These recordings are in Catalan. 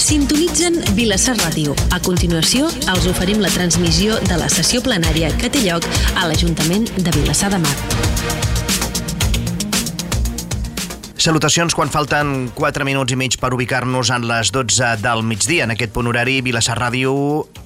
Sintonitzen Vilassar Ràdio. A continuació, els oferim la transmissió de la sessió plenària que té lloc a l'Ajuntament de Vilassar de Mar. Salutacions quan falten 4 minuts i mig per ubicar-nos en les 12 del migdia. En aquest punt horari, Vilassar Ràdio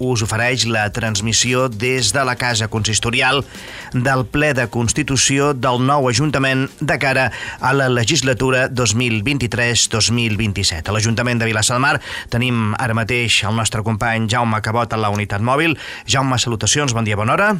us ofereix la transmissió des de la Casa Consistorial del ple de Constitució del nou Ajuntament de cara a la legislatura 2023-2027. A l'Ajuntament de Vilassar Mar tenim ara mateix el nostre company Jaume Cabot a la unitat mòbil. Jaume, salutacions, bon dia, bona hora.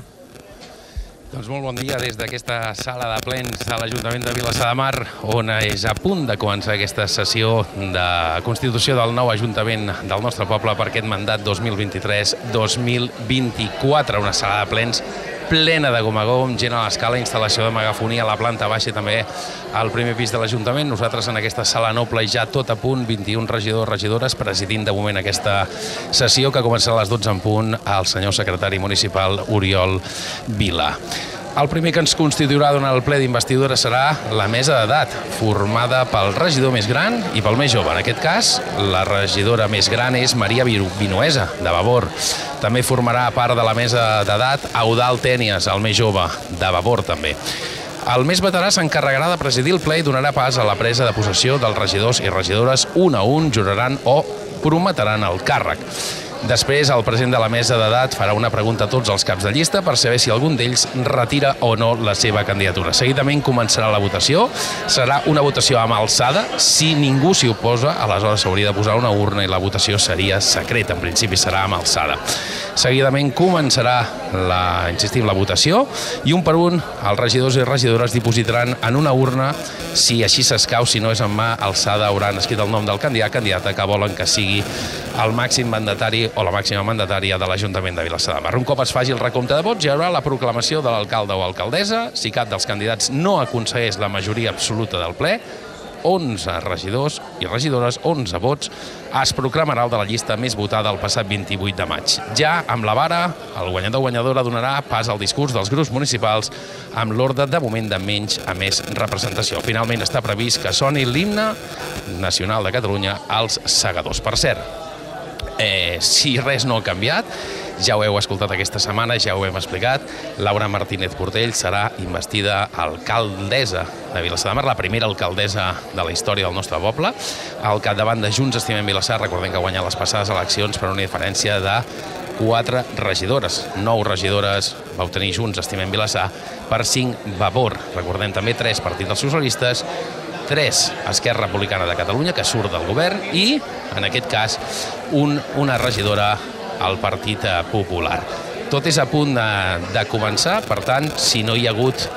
Doncs molt bon dia des d'aquesta sala de plens de l'Ajuntament de Vilassar de Mar, on és a punt de començar aquesta sessió de constitució del nou Ajuntament del nostre poble per aquest mandat 2023-2024. Una sala de plens plena de gom a gom, gent a l'escala, instal·lació de megafonia a la planta baixa i també al primer pis de l'Ajuntament. Nosaltres en aquesta sala noble ja tot a punt, 21 regidors, regidores, presidint de moment aquesta sessió que començarà a les 12 en punt el senyor secretari municipal Oriol Vila. El primer que ens constituirà durant el ple d'investidura serà la mesa d'edat, formada pel regidor més gran i pel més jove. En aquest cas, la regidora més gran és Maria Vinuesa, de Vavor. També formarà part de la mesa d'edat Eudal Tènies, el més jove, de Vavor també. El més veterà s'encarregarà de presidir el ple i donarà pas a la presa de possessió dels regidors i regidores un a un juraran o prometran el càrrec. Després, el president de la mesa d'edat farà una pregunta a tots els caps de llista per saber si algun d'ells retira o no la seva candidatura. Seguidament començarà la votació. Serà una votació amb alçada. Si ningú s'hi oposa, aleshores s'hauria de posar una urna i la votació seria secreta. En principi serà amb alçada. Seguidament començarà la, insistim, la votació i un per un els regidors i regidores dipositaran en una urna si així s'escau, si no és en mà alçada, hauran escrit el nom del candidat candidata que volen que sigui el màxim mandatari o la màxima mandatària de l'Ajuntament de Vilassar de Mar. Un cop es faci el recompte de vots, hi haurà la proclamació de l'alcalde o alcaldessa. Si cap dels candidats no aconsegueix la majoria absoluta del ple, 11 regidors i regidores, 11 vots, es proclamarà el de la llista més votada el passat 28 de maig. Ja amb la vara, el guanyador o guanyadora donarà pas al discurs dels grups municipals amb l'ordre de moment de menys a més representació. Finalment està previst que soni l'himne nacional de Catalunya als segadors. Per cert, eh, si res no ha canviat, ja ho heu escoltat aquesta setmana, ja ho hem explicat, Laura Martínez Portell serà investida alcaldessa de Vilassar de Mar, la primera alcaldessa de la història del nostre poble, al capdavant de Junts Estimem Vilassar, recordem que ha guanyat les passades eleccions per una diferència de quatre regidores. Nou regidores va obtenir Junts Estimem Vilassar per cinc Vavor. Recordem també tres partits dels socialistes 3 Esquerra Republicana de Catalunya, que surt del govern, i, en aquest cas, un, una regidora al Partit Popular. Tot és a punt de, de començar, per tant, si no hi ha hagut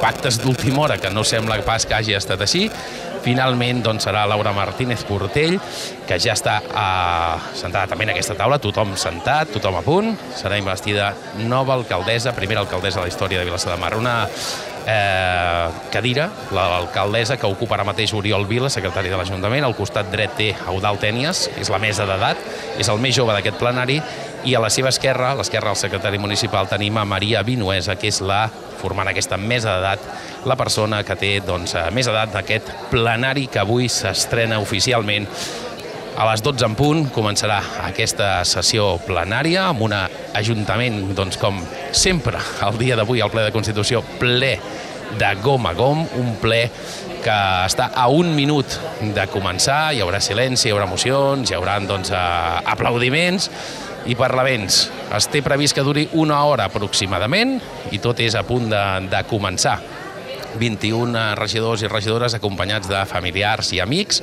pactes d'última hora, que no sembla pas que hagi estat així, finalment doncs, serà Laura Martínez Portell, que ja està eh, sentada també en aquesta taula, tothom sentat, tothom a punt, serà investida nova alcaldessa, primera alcaldessa de la història de Vilassar de Mar. Una eh, cadira, l'alcaldessa que ocupa ara mateix Oriol Vila, secretari de l'Ajuntament, al costat dret té Eudal Tènies, és la mesa d'edat, és el més jove d'aquest plenari, i a la seva esquerra, a l'esquerra del secretari municipal, tenim a Maria Vinuesa, que és la, formant aquesta mesa d'edat, la persona que té doncs, més edat d'aquest plenari que avui s'estrena oficialment a les 12 en punt començarà aquesta sessió plenària amb un ajuntament, doncs, com sempre, el dia d'avui, el ple de Constitució, ple de gom a gom, un ple que està a un minut de començar, hi haurà silenci, hi haurà emocions, hi haurà doncs, aplaudiments i parlaments. Es té previst que duri una hora aproximadament i tot és a punt de, de començar. 21 regidors i regidores acompanyats de familiars i amics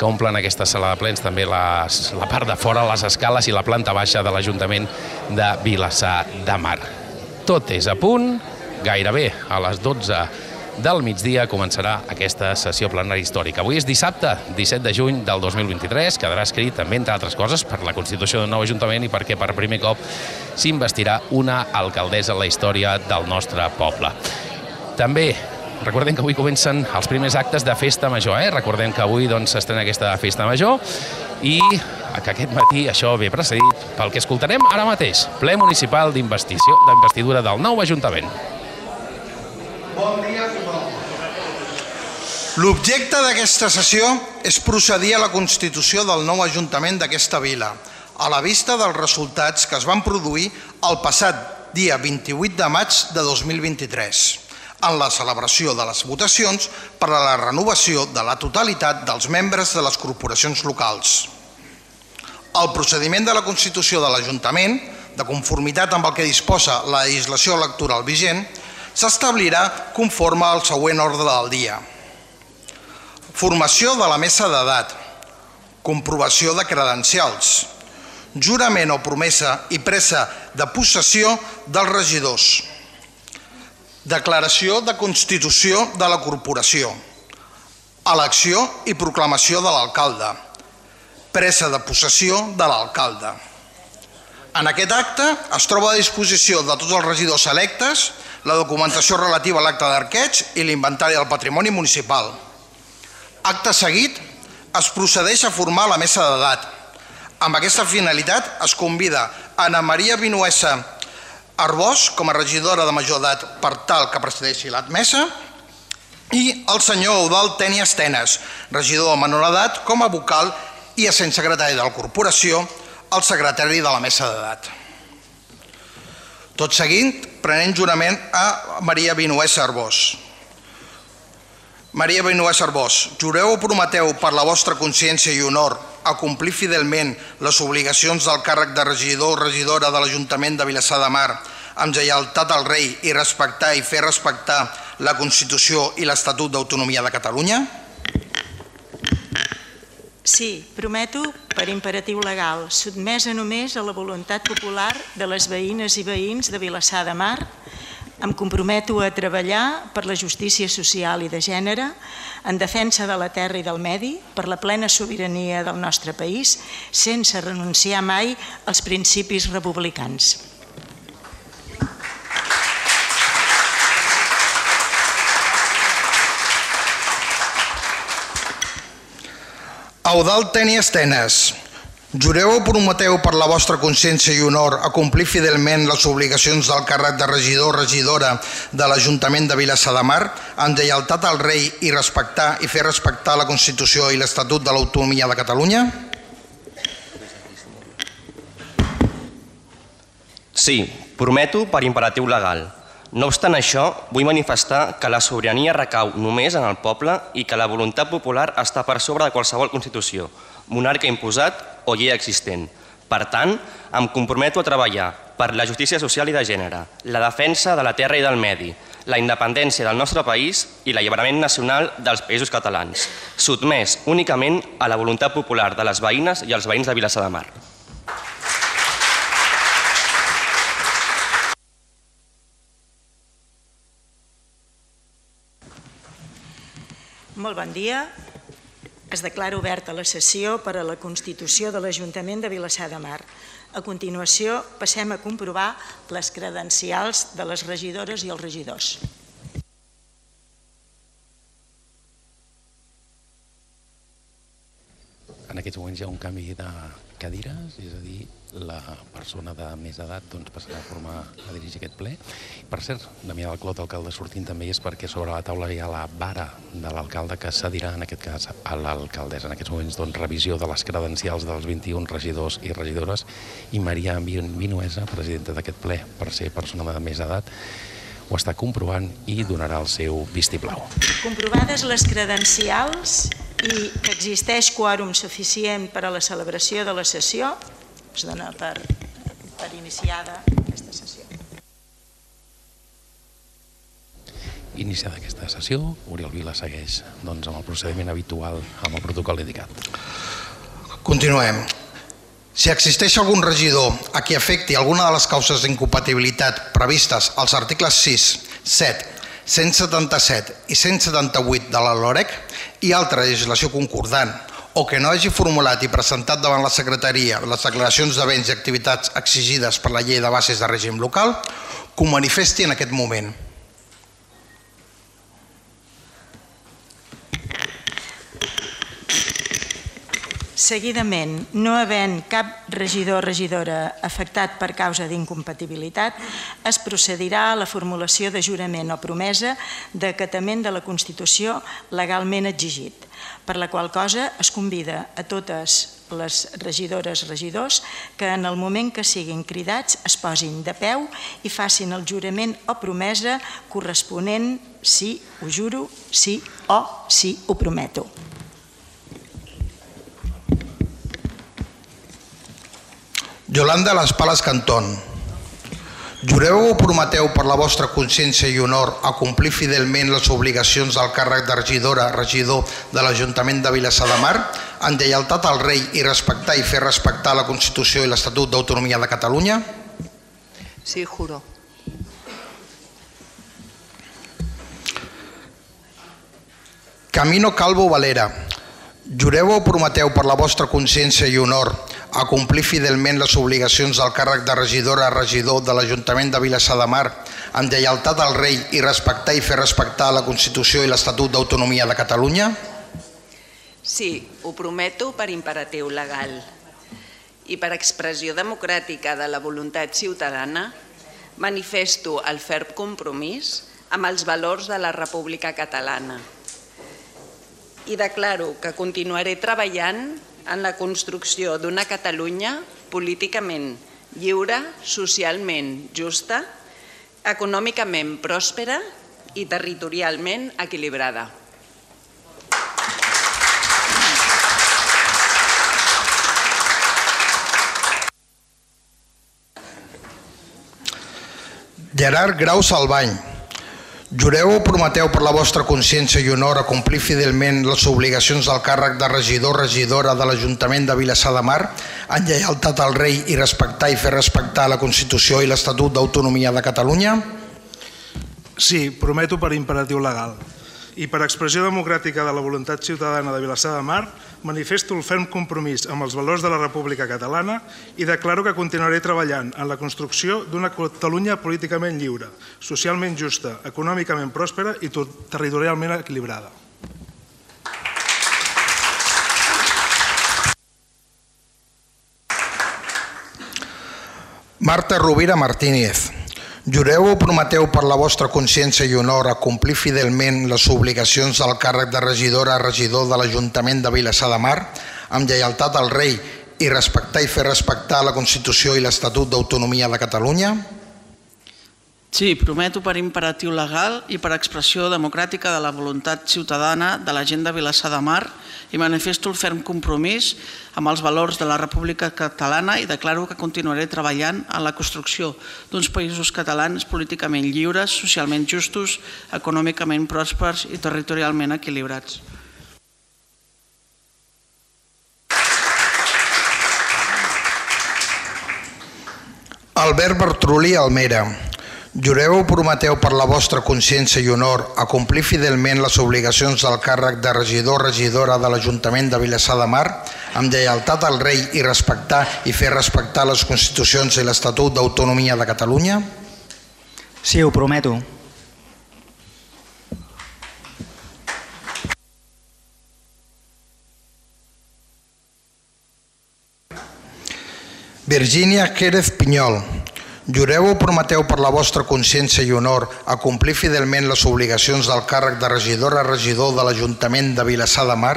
que omplen aquesta sala de plens, també les, la part de fora, les escales i la planta baixa de l'Ajuntament de Vilassar de Mar. Tot és a punt, gairebé a les 12 del migdia començarà aquesta sessió plenària històrica. Avui és dissabte, 17 de juny del 2023, quedarà escrit també, entre altres coses, per la constitució d'un nou Ajuntament i perquè per primer cop s'investirà una alcaldessa en la història del nostre poble. També Recordem que avui comencen els primers actes de festa major, eh? Recordem que avui doncs, s'estrena aquesta festa major i que aquest matí això ve precedit pel que escoltarem ara mateix, ple municipal d'investidura del nou Ajuntament. Bon dia a. L'objecte d'aquesta sessió és procedir a la constitució del nou Ajuntament d'aquesta vila, a la vista dels resultats que es van produir el passat dia 28 de maig de 2023, en la celebració de les votacions per a la renovació de la totalitat dels membres de les corporacions locals. El procediment de la Constitució de l'Ajuntament, de conformitat amb el que disposa la legislació electoral vigent, s'establirà conforme al següent ordre del dia. Formació de la mesa d'edat, comprovació de credencials, jurament o promesa i presa de possessió dels regidors, declaració de constitució de la corporació, elecció i proclamació de l'alcalde, presa de possessió de l'alcalde. En aquest acte es troba a disposició de tots els regidors electes la documentació relativa a l'acte d'arqueig i l'inventari del patrimoni municipal. Acte seguit, es procedeix a formar la mesa d'edat, amb aquesta finalitat es convida Ana Maria Vinuesa Arbós com a regidora de major edat per tal que presideixi l'admesa i el senyor Eudal Teni Estenes, regidor de menor edat, com a vocal i essent secretari de la corporació, el secretari de la mesa d'edat. Tot seguint, prenent jurament a Maria Vinuesa Arbós. Maria Vinuesa Arbós, jureu o prometeu per la vostra consciència i honor a complir fidelment les obligacions del càrrec de regidor o regidora de l'Ajuntament de Vilassar de Mar amb lleialtat al rei i respectar i fer respectar la Constitució i l'Estatut d'Autonomia de Catalunya? Sí, prometo, per imperatiu legal, sotmesa només a la voluntat popular de les veïnes i veïns de Vilassar de Mar, em comprometo a treballar per la justícia social i de gènere, en defensa de la terra i del medi, per la plena sobirania del nostre país, sense renunciar mai als principis republicans. Eudal Teni Estenes, Jureu prometeu per la vostra consciència i honor a complir fidelment les obligacions del càrrec de regidor o regidora de l'Ajuntament de Vilassar de Mar amb lleialtat al rei i respectar i fer respectar la Constitució i l'Estatut de l'Autonomia de Catalunya? Sí, prometo per imperatiu legal. No obstant això, vull manifestar que la sobirania recau només en el poble i que la voluntat popular està per sobre de qualsevol Constitució, monarca imposat o llei existent. Per tant, em comprometo a treballar per la justícia social i de gènere, la defensa de la terra i del medi, la independència del nostre país i l'alliberament nacional dels països catalans, sotmès únicament a la voluntat popular de les veïnes i els veïns de Vilassar de Mar. Molt bon dia. Es declara oberta la sessió per a la Constitució de l'Ajuntament de Vilassar de Mar. A continuació, passem a comprovar les credencials de les regidores i els regidors. En aquests moments hi ha un canvi de cadires, és a dir, la persona de més edat doncs, passarà a formar a dirigir aquest ple. Per cert, Damià del Clot, alcalde sortint també és perquè sobre la taula hi ha la vara de l'alcalde que cedirà en aquest cas a l'alcaldessa. En aquests moments doncs, revisió de les credencials dels 21 regidors i regidores i Maria Vinuesa, presidenta d'aquest ple per ser persona de més edat, ho està comprovant i donarà el seu vistiplau. Comprovades les credencials, i que existeix quòrum suficient per a la celebració de la sessió, es dona per, per iniciada aquesta sessió. Iniciada aquesta sessió, Oriol Vila segueix doncs, amb el procediment habitual, amb el protocol dedicat. Continuem. Si existeix algun regidor a qui afecti alguna de les causes d'incompatibilitat previstes als articles 6, 7, 177 i 178 de la LOREC i altra legislació concordant o que no hagi formulat i presentat davant la Secretaria les declaracions de béns i activitats exigides per la llei de bases de règim local, que ho manifesti en aquest moment. Seguidament, no havent cap regidor o regidora afectat per causa d'incompatibilitat, es procedirà a la formulació de jurament o promesa d'acatament de la Constitució legalment exigit, per la qual cosa es convida a totes les regidores regidors que en el moment que siguin cridats es posin de peu i facin el jurament o promesa corresponent si ho juro, sí o sí ho prometo. Yolanda Las Palas Cantón. Jureu o prometeu per la vostra consciència i honor a complir fidelment les obligacions del càrrec de regidora, regidor de l'Ajuntament de Vilassar de Mar, en lleialtat al rei i respectar i fer respectar la Constitució i l'Estatut d'Autonomia de Catalunya? Sí, juro. Camino Calvo Valera. Jureu o prometeu per la vostra consciència i honor a complir fidelment les obligacions del càrrec de regidora a regidor de l'Ajuntament de Vilassar de Mar amb lleialtat al rei i respectar i fer respectar la Constitució i l'Estatut d'Autonomia de Catalunya? Sí, ho prometo per imperatiu legal. I per expressió democràtica de la voluntat ciutadana, manifesto el ferm compromís amb els valors de la República Catalana. I declaro que continuaré treballant en la construcció d'una Catalunya políticament lliure, socialment justa, econòmicament pròspera i territorialment equilibrada. Gerard Grau Salvany. Jureu o prometeu per la vostra consciència i honor a complir fidelment les obligacions del càrrec de regidor regidora de l'Ajuntament de Vilassar de Mar en lleialtat al rei i respectar i fer respectar la Constitució i l'Estatut d'Autonomia de Catalunya? Sí, prometo per imperatiu legal. I per expressió democràtica de la voluntat ciutadana de Vilassar de Mar, manifesto el ferm compromís amb els valors de la República Catalana i declaro que continuaré treballant en la construcció d'una Catalunya políticament lliure, socialment justa, econòmicament pròspera i territorialment equilibrada. Marta Rovira Martínez. Jureu o prometeu per la vostra consciència i honor a complir fidelment les obligacions del càrrec de regidora a regidor de l'Ajuntament de Vilassar de Mar amb lleialtat al rei i respectar i fer respectar la Constitució i l'Estatut d'Autonomia de Catalunya? Sí, prometo per imperatiu legal i per expressió democràtica de la voluntat ciutadana de la gent de Vilassar de Mar i manifesto el ferm compromís amb els valors de la República Catalana i declaro que continuaré treballant en la construcció d'uns països catalans políticament lliures, socialment justos, econòmicament pròspers i territorialment equilibrats. Albert Bertrulli Almera. Jureu o prometeu per la vostra consciència i honor a complir fidelment les obligacions del càrrec de regidor o regidora de l'Ajuntament de Vilassar de Mar amb lleialtat al rei i respectar i fer respectar les Constitucions i l'Estatut d'Autonomia de Catalunya? Sí, ho prometo. Virgínia Quérez Pinyol. Jureu o prometeu per la vostra consciència i honor a complir fidelment les obligacions del càrrec de regidor a regidor de l'Ajuntament de Vilassar de Mar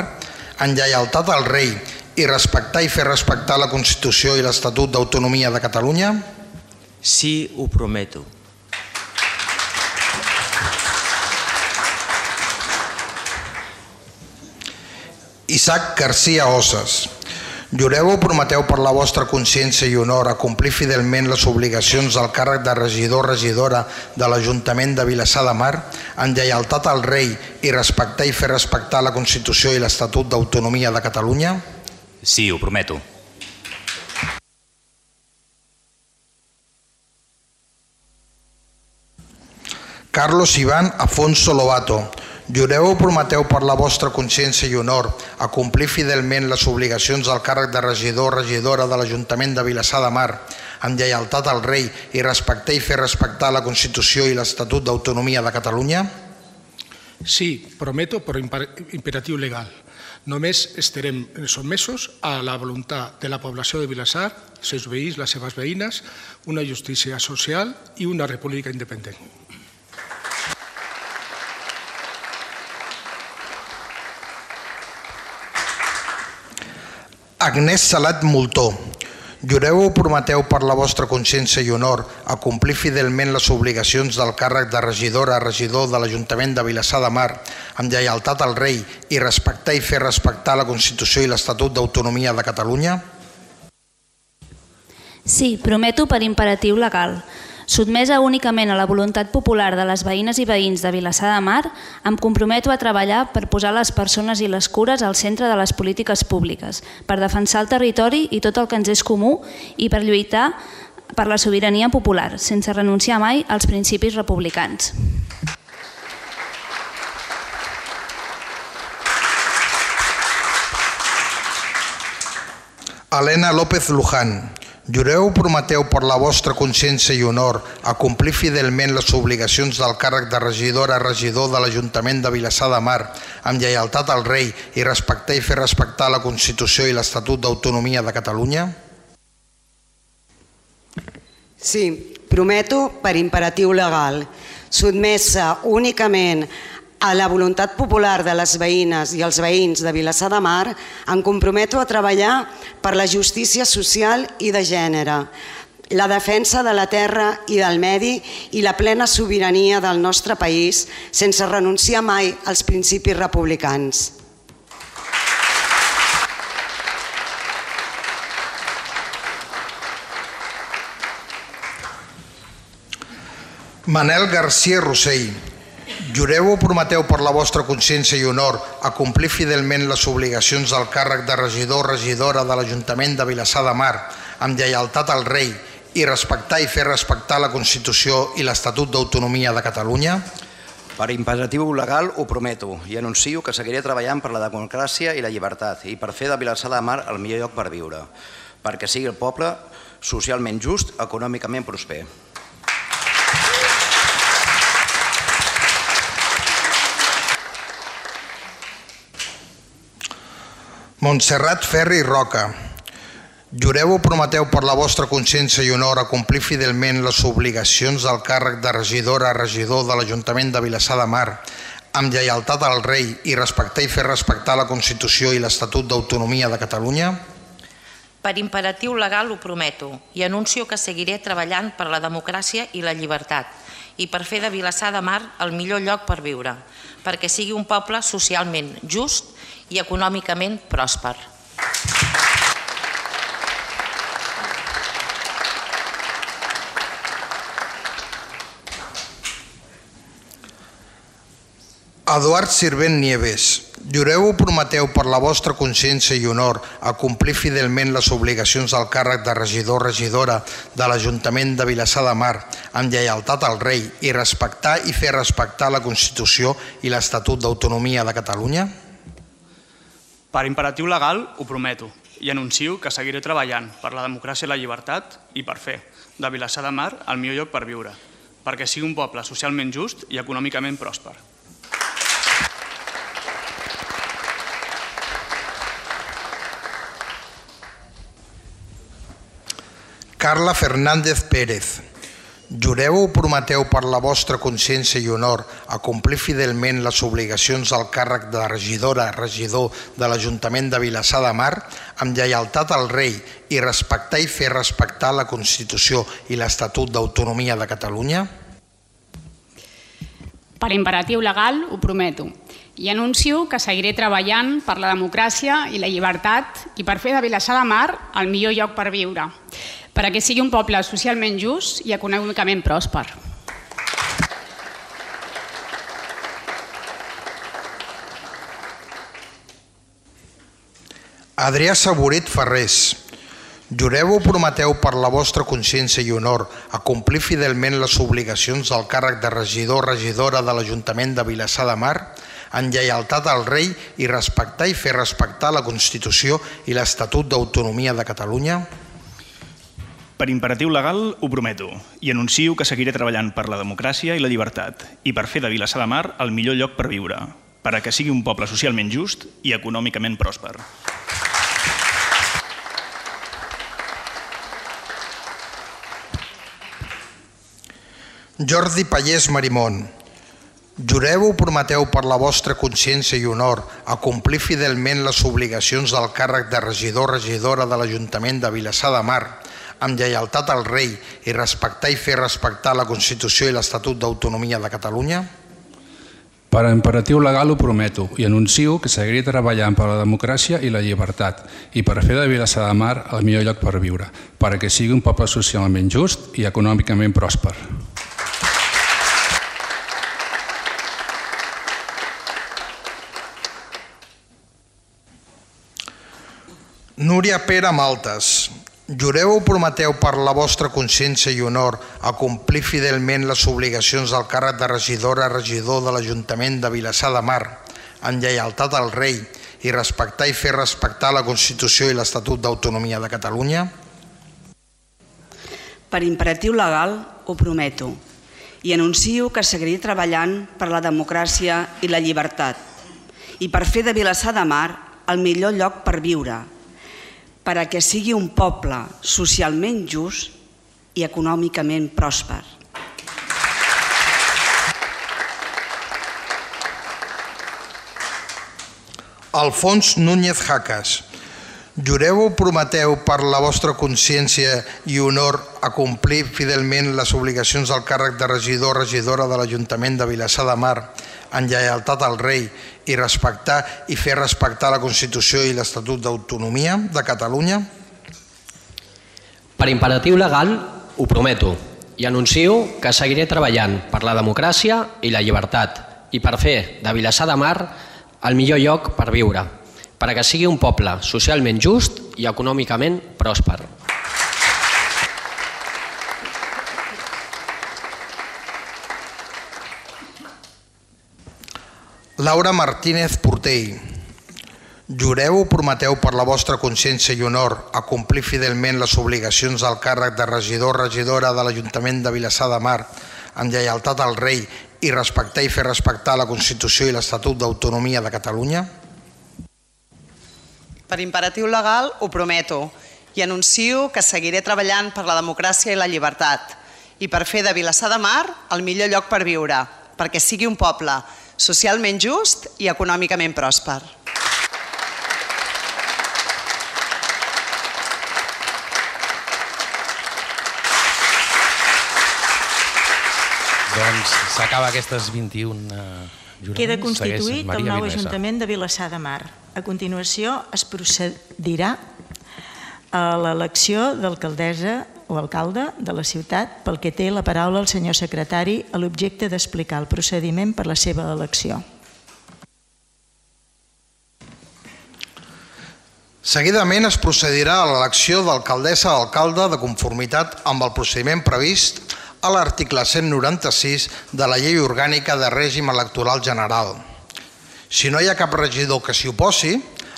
en lleialtat al rei i respectar i fer respectar la Constitució i l'Estatut d'Autonomia de Catalunya? Sí, ho prometo. Isaac García Osas. Jureu o prometeu per la vostra consciència i honor a complir fidelment les obligacions del càrrec de regidor o regidora de l'Ajuntament de Vilassar de Mar en lleialtat al rei i respectar i fer respectar la Constitució i l'Estatut d'Autonomia de Catalunya? Sí, ho prometo. Carlos Iván Afonso Lobato. Jureu o prometeu per la vostra consciència i honor a complir fidelment les obligacions del càrrec de regidor o regidora de l'Ajuntament de Vilassar de Mar amb lleialtat al rei i respectar i fer respectar la Constitució i l'Estatut d'Autonomia de Catalunya? Sí, prometo por imperatiu legal. Només estarem sotmesos a la voluntat de la població de Vilassar, els seus veïns, les seves veïnes, una justícia social i una república independent. Agnès Salat Moltó, Jureu o prometeu per la vostra consciència i honor a complir fidelment les obligacions del càrrec de regidora a regidor de l'Ajuntament de Vilassar de Mar amb lleialtat al rei i respectar i fer respectar la Constitució i l'Estatut d'Autonomia de Catalunya? Sí, prometo per imperatiu legal. Sotmesa únicament a la voluntat popular de les veïnes i veïns de Vilassar de Mar, em comprometo a treballar per posar les persones i les cures al centre de les polítiques públiques, per defensar el territori i tot el que ens és comú i per lluitar per la sobirania popular, sense renunciar mai als principis republicans. Helena López Luján, Jureu prometeu per la vostra consciència i honor a complir fidelment les obligacions del càrrec de regidora a regidor de l'Ajuntament de Vilassar de Mar amb lleialtat al rei i respectar i fer respectar la Constitució i l'Estatut d'Autonomia de Catalunya? Sí, prometo per imperatiu legal, sotmessa únicament a la voluntat popular de les veïnes i els veïns de Vilassar de Mar, em comprometo a treballar per la justícia social i de gènere, la defensa de la terra i del medi i la plena sobirania del nostre país sense renunciar mai als principis republicans. Manel García Rossell, Jureu o prometeu per la vostra consciència i honor a complir fidelment les obligacions del càrrec de regidor o regidora de l'Ajuntament de Vilassar de Mar amb lleialtat al rei i respectar i fer respectar la Constitució i l'Estatut d'Autonomia de Catalunya? Per imperatiu legal ho prometo i anuncio que seguiré treballant per la democràcia i la llibertat i per fer de Vilassar de Mar el millor lloc per viure, perquè sigui el poble socialment just, econòmicament prosper. Montserrat Ferri Roca, jureu o prometeu per la vostra consciència i honor a complir fidelment les obligacions del càrrec de regidora a regidor de l'Ajuntament de Vilassar de Mar amb lleialtat al rei i respectar i fer respectar la Constitució i l'Estatut d'Autonomia de Catalunya? Per imperatiu legal ho prometo i anuncio que seguiré treballant per la democràcia i la llibertat i per fer de Vilassar de Mar el millor lloc per viure, perquè sigui un poble socialment just i econòmicament pròsper. Eduard Sirvent Nieves, jureu o prometeu per la vostra consciència i honor a complir fidelment les obligacions del càrrec de regidor o regidora de l'Ajuntament de Vilassar de Mar amb lleialtat al rei i respectar i fer respectar la Constitució i l'Estatut d'Autonomia de Catalunya? Per imperatiu legal ho prometo i anuncio que seguiré treballant per la democràcia i la llibertat i per fer de Vilassar de Mar el millor lloc per viure, perquè sigui un poble socialment just i econòmicament pròsper. Carla Fernández Pérez. Jureu o prometeu per la vostra consciència i honor a complir fidelment les obligacions del càrrec de regidora, regidor de l'Ajuntament de Vilassar de Mar amb lleialtat al rei i respectar i fer respectar la Constitució i l'Estatut d'Autonomia de Catalunya? Per imperatiu legal ho prometo i anuncio que seguiré treballant per la democràcia i la llibertat i per fer de Vilassar de Mar el millor lloc per viure perquè sigui un poble socialment just i econòmicament pròsper. Adrià Saboret Ferrés, Jureu o prometeu per la vostra consciència i honor a complir fidelment les obligacions del càrrec de regidor o regidora de l'Ajuntament de Vilassar de Mar en lleialtat al rei i respectar i fer respectar la Constitució i l'Estatut d'Autonomia de Catalunya? Per imperatiu legal ho prometo i anuncio que seguiré treballant per la democràcia i la llibertat i per fer de Vilassar de Mar el millor lloc per viure, per a que sigui un poble socialment just i econòmicament pròsper. Jordi Pallés Marimón, jureu o prometeu per la vostra consciència i honor a complir fidelment les obligacions del càrrec de regidor regidora de l'Ajuntament de Vilassar de Mar amb lleialtat al rei i respectar i fer respectar la Constitució i l'Estatut d'Autonomia de Catalunya? Per imperatiu legal ho prometo i anuncio que seguiré treballant per la democràcia i la llibertat i per fer de Vilassar de Mar el millor lloc per viure, perquè sigui un poble socialment just i econòmicament pròsper. Núria Pere Maltes, jureu o prometeu per la vostra consciència i honor a complir fidelment les obligacions del càrrec de regidora regidor de l'Ajuntament de Vilassar de Mar, en lleialtat al rei i respectar i fer respectar la Constitució i l'Estatut d'Autonomia de Catalunya? Per imperatiu legal ho prometo i anuncio que seguiré treballant per la democràcia i la llibertat i per fer de Vilassar de Mar el millor lloc per viure, per a que sigui un poble socialment just i econòmicament pròsper. Alfons Núñez Jacas, jureu o prometeu per la vostra consciència i honor a complir fidelment les obligacions del càrrec de regidor o regidora de l'Ajuntament de Vilassar de Mar en lleialtat al rei i respectar i fer respectar la Constitució i l'Estatut d'Autonomia de Catalunya? Per imperatiu legal, ho prometo, i anuncio que seguiré treballant per la democràcia i la llibertat i per fer de Vilassar de Mar el millor lloc per viure, per que sigui un poble socialment just i econòmicament pròsper. Laura Martínez Portell, jureu o prometeu per la vostra consciència i honor a complir fidelment les obligacions del càrrec de regidor o regidora de l'Ajuntament de Vilassar de Mar amb lleialtat al rei i respectar i fer respectar la Constitució i l'Estatut d'Autonomia de Catalunya? Per imperatiu legal ho prometo i anuncio que seguiré treballant per la democràcia i la llibertat i per fer de Vilassar de Mar el millor lloc per viure, perquè sigui un poble socialment just i econòmicament pròsper. Doncs s'acaba aquestes 21 uh, juraments. Queda constituït el nou Ajuntament de Vilassar de Mar. A continuació es procedirà a l'elecció d'alcaldessa o alcalde de la ciutat pel que té la paraula el senyor secretari a l'objecte d'explicar el procediment per la seva elecció. Seguidament es procedirà a l'elecció d'alcaldessa o alcalde de conformitat amb el procediment previst a l'article 196 de la Llei Orgànica de Règim Electoral General. Si no hi ha cap regidor que s'hi oposi,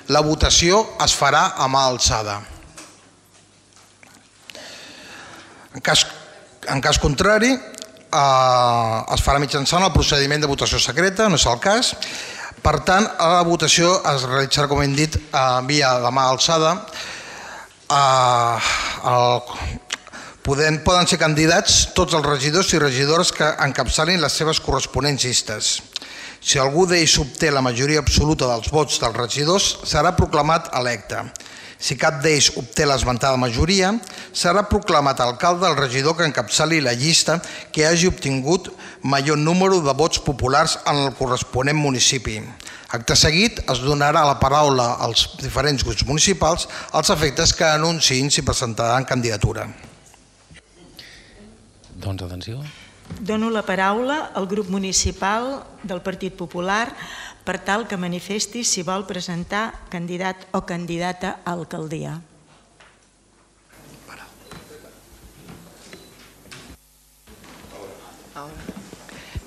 la votació es farà a mà alçada. En cas, en cas contrari, eh, es farà mitjançant el procediment de votació secreta, no és el cas. Per tant, la votació es realitzarà, com hem dit, eh, via la mà alçada. Eh, el, poden, poden ser candidats tots els regidors i regidores que encapçalin les seves corresponents llistes. Si algú d'ells obté la majoria absoluta dels vots dels regidors, serà proclamat electe. Si cap d'ells obté l'esmentada majoria, serà proclamat alcalde el regidor que encapçali la llista que hagi obtingut major número de vots populars en el corresponent municipi. Acte seguit es donarà la paraula als diferents grups municipals als efectes que anunciïn si presentaran candidatura. Doncs atenció. Dono la paraula al grup municipal del Partit Popular per tal que manifesti si vol presentar candidat o candidata a alcaldia.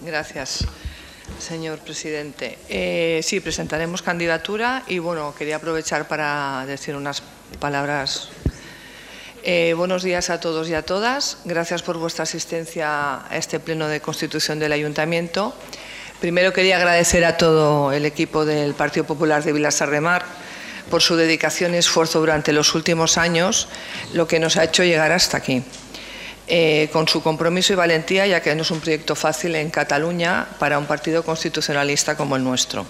Gracias, señor presidente. Eh, sí, presentaremos candidatura y bueno, quería aprovechar para decir unas palabras. Eh, buenos días a todos y a todas. Gracias por vuestra asistencia a este pleno de constitución del Ayuntamiento. Primero quería agradecer a todo el equipo del Partido Popular de Vilasar de Mar por su dedicación y esfuerzo durante los últimos años, lo que nos ha hecho llegar hasta aquí. Eh, con su compromiso y valentía, ya que no es un proyecto fácil en Cataluña para un partido constitucionalista como el nuestro.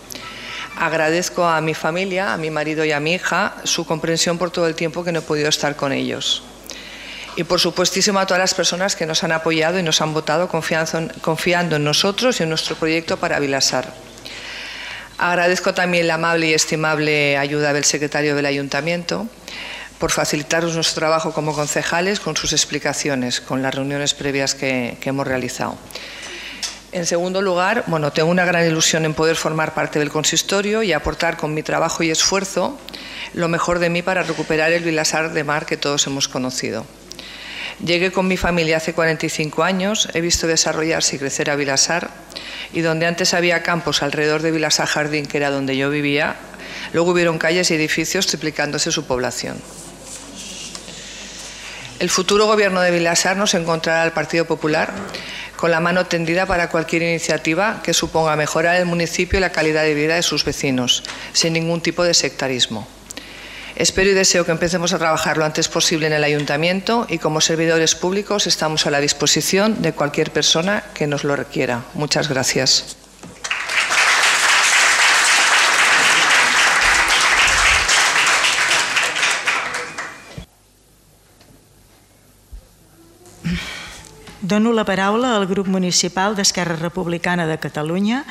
Agradezco a mi familia, a mi marido y a mi hija su comprensión por todo el tiempo que no he podido estar con ellos. Y por supuestísimo a todas las personas que nos han apoyado y nos han votado confiando en nosotros y en nuestro proyecto para Vilasar. Agradezco también la amable y estimable ayuda del secretario del Ayuntamiento por facilitarnos nuestro trabajo como concejales con sus explicaciones, con las reuniones previas que, hemos realizado. En segundo lugar, bueno, tengo una gran ilusión en poder formar parte del consistorio y aportar con mi trabajo y esfuerzo lo mejor de mí para recuperar el Vilasar de Mar que todos hemos conocido. Llegué con mi familia hace 45 años, he visto desarrollarse y crecer a Vilasar y donde antes había campos alrededor de Vilasar Jardín, que era donde yo vivía, luego hubieron calles y edificios triplicándose su población. El futuro gobierno de Vilasar nos encontrará al Partido Popular con la mano tendida para cualquier iniciativa que suponga mejorar el municipio y la calidad de vida de sus vecinos, sin ningún tipo de sectarismo. Espero y deseo que empecemos a trabajar lo antes posible en el ayuntamiento y como servidores públicos estamos a la disposición de cualquier persona que nos lo requiera. Muchas gracias. Dono la paraula al grup municipal d'Esquerra Republicana de Catalunya,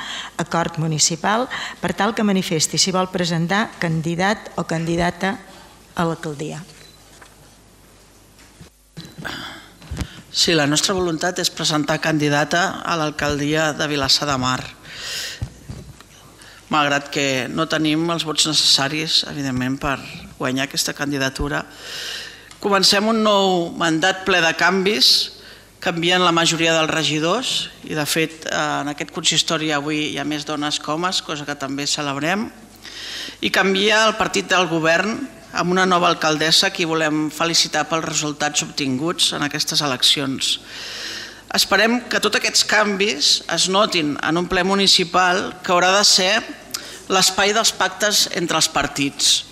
acord municipal, per tal que manifesti si vol presentar candidat o candidata a l'alcaldia. Sí, la nostra voluntat és presentar candidata a l'alcaldia de Vilassar de Mar. Malgrat que no tenim els vots necessaris, evidentment, per guanyar aquesta candidatura. Comencem un nou mandat ple de canvis, canvien la majoria dels regidors i de fet en aquest consistori avui hi ha més dones que homes, cosa que també celebrem i canvia el partit del govern amb una nova alcaldessa que volem felicitar pels resultats obtinguts en aquestes eleccions. Esperem que tots aquests canvis es notin en un ple municipal que haurà de ser l'espai dels pactes entre els partits.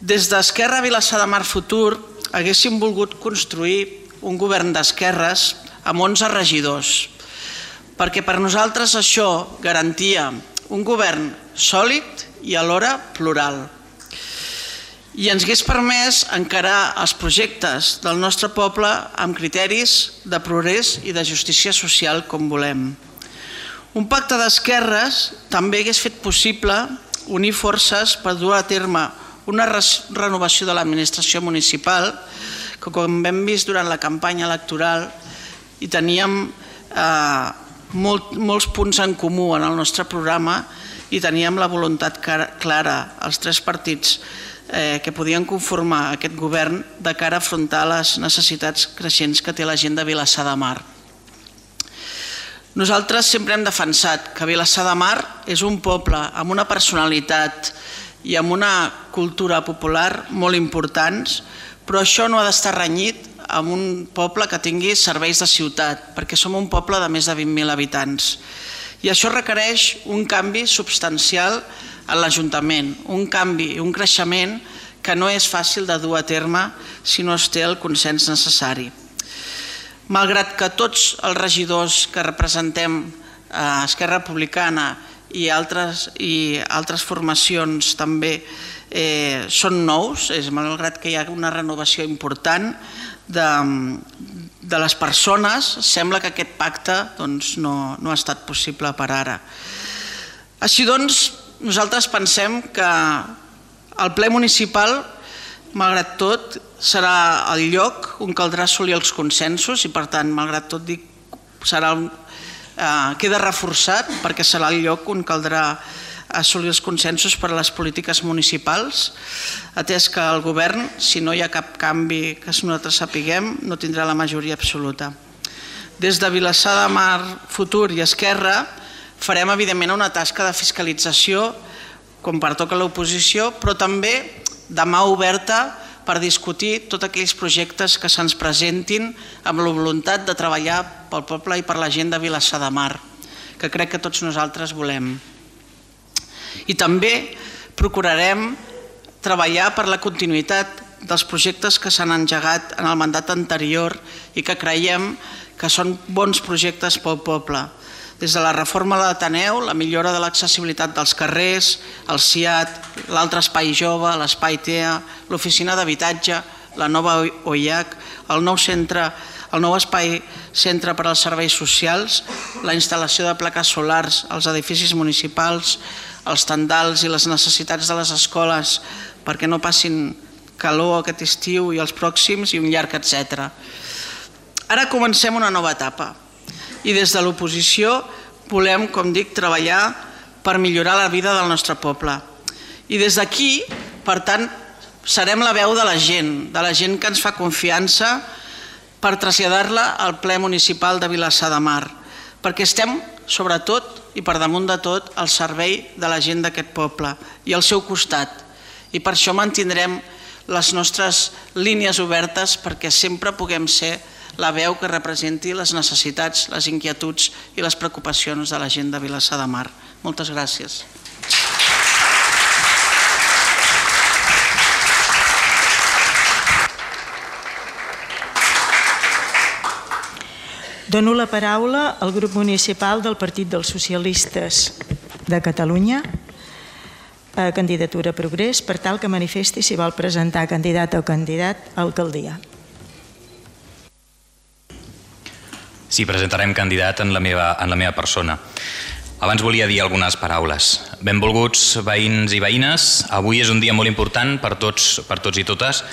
Des d'Esquerra Vilassar de Mar Futur haguéssim volgut construir un govern d'esquerres amb 11 regidors, perquè per nosaltres això garantia un govern sòlid i alhora plural. I ens hagués permès encarar els projectes del nostre poble amb criteris de progrés i de justícia social com volem. Un pacte d'esquerres també hagués fet possible unir forces per dur a terme una renovació de l'administració municipal que com hem vist durant la campanya electoral i teníem eh, molt, molts punts en comú en el nostre programa i teníem la voluntat clara, els tres partits eh, que podien conformar aquest govern de cara a afrontar les necessitats creixents que té la gent de Vilassar de Mar. Nosaltres sempre hem defensat que Vilassar de Mar és un poble amb una personalitat i amb una cultura popular molt importants, però això no ha d'estar renyit amb un poble que tingui serveis de ciutat, perquè som un poble de més de 20.000 habitants. I això requereix un canvi substancial a l'Ajuntament, un canvi, un creixement que no és fàcil de dur a terme si no es té el consens necessari. Malgrat que tots els regidors que representem Esquerra Republicana i altres, i altres formacions també eh, són nous, és malgrat que hi ha una renovació important de, de les persones, sembla que aquest pacte doncs, no, no ha estat possible per ara. Així doncs, nosaltres pensem que el ple municipal, malgrat tot, serà el lloc on caldrà assolir els consensos i, per tant, malgrat tot, dic, serà, eh, queda reforçat perquè serà el lloc on caldrà assolir els consensos per a les polítiques municipals, atès que el govern, si no hi ha cap canvi que nosaltres sapiguem, no tindrà la majoria absoluta. Des de Vilassar de Mar, Futur i Esquerra farem evidentment una tasca de fiscalització com pertoca l'oposició, però també de mà oberta per discutir tots aquells projectes que se'ns presentin amb la voluntat de treballar pel poble i per la gent de Vilassar de Mar que crec que tots nosaltres volem. I també procurarem treballar per la continuïtat dels projectes que s'han engegat en el mandat anterior i que creiem que són bons projectes pel poble. Des de la reforma de l'Ateneu, la millora de l'accessibilitat dels carrers, el CIAT, l'altre espai jove, l'espai TEA, l'oficina d'habitatge, la nova OIAC, el nou centre el nou espai centre per als serveis socials, la instal·lació de plaques solars als edificis municipals, els tendals i les necessitats de les escoles perquè no passin calor aquest estiu i els pròxims i un llarg etc. Ara comencem una nova etapa i des de l'oposició volem, com dic, treballar per millorar la vida del nostre poble. I des d'aquí, per tant, serem la veu de la gent, de la gent que ens fa confiança per traslladar-la al ple municipal de Vilassar de Mar, perquè estem, sobretot i per damunt de tot, al servei de la gent d'aquest poble i al seu costat. I per això mantindrem les nostres línies obertes perquè sempre puguem ser la veu que representi les necessitats, les inquietuds i les preocupacions de la gent de Vilassar de Mar. Moltes gràcies. Dono la paraula al grup municipal del Partit dels Socialistes de Catalunya, a candidatura Progrés, per tal que manifesti si vol presentar candidat o candidat a alcaldia. Sí, presentarem candidat en la meva, en la meva persona. Abans volia dir algunes paraules. Benvolguts veïns i veïnes, avui és un dia molt important per tots, per tots i totes,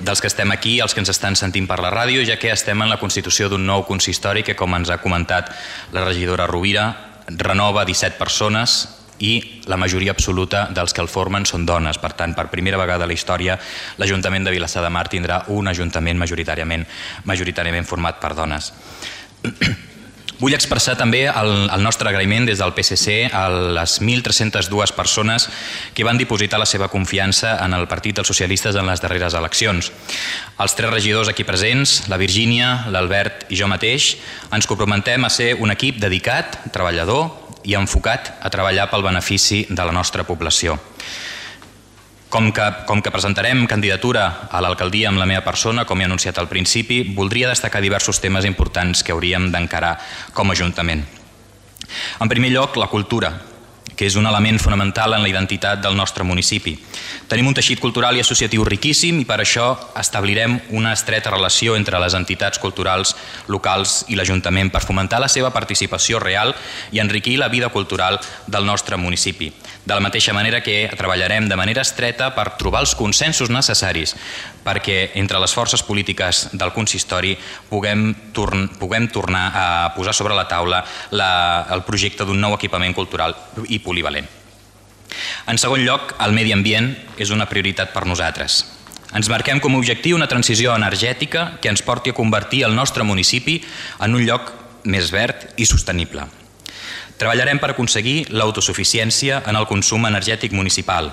dels que estem aquí, els que ens estan sentint per la ràdio, ja que estem en la constitució d'un nou consistori que, com ens ha comentat la regidora Rovira, renova 17 persones i la majoria absoluta dels que el formen són dones. Per tant, per primera vegada a la història, l'Ajuntament de Vilassar de Mar tindrà un ajuntament majoritàriament, majoritàriament format per dones. Vull expressar també el, el nostre agraïment des del PSC a les 1.302 persones que van dipositar la seva confiança en el Partit dels Socialistes en les darreres eleccions. Els tres regidors aquí presents, la Virgínia, l'Albert i jo mateix, ens comprometem a ser un equip dedicat, treballador i enfocat a treballar pel benefici de la nostra població. Com que, com que presentarem candidatura a l'alcaldia amb la meva persona, com he anunciat al principi, voldria destacar diversos temes importants que hauríem d'encarar com a Ajuntament. En primer lloc, la cultura, que és un element fonamental en la identitat del nostre municipi. Tenim un teixit cultural i associatiu riquíssim i per això establirem una estreta relació entre les entitats culturals locals i l'Ajuntament per fomentar la seva participació real i enriquir la vida cultural del nostre municipi. De la mateixa manera que treballarem de manera estreta per trobar els consensos necessaris perquè entre les forces polítiques del consistori puguem, torn, puguem tornar a posar sobre la taula la, el projecte d'un nou equipament cultural i polivalent. En segon lloc, el medi ambient és una prioritat per nosaltres. Ens marquem com a objectiu una transició energètica que ens porti a convertir el nostre municipi en un lloc més verd i sostenible. Treballarem per aconseguir l'autosuficiència en el consum energètic municipal,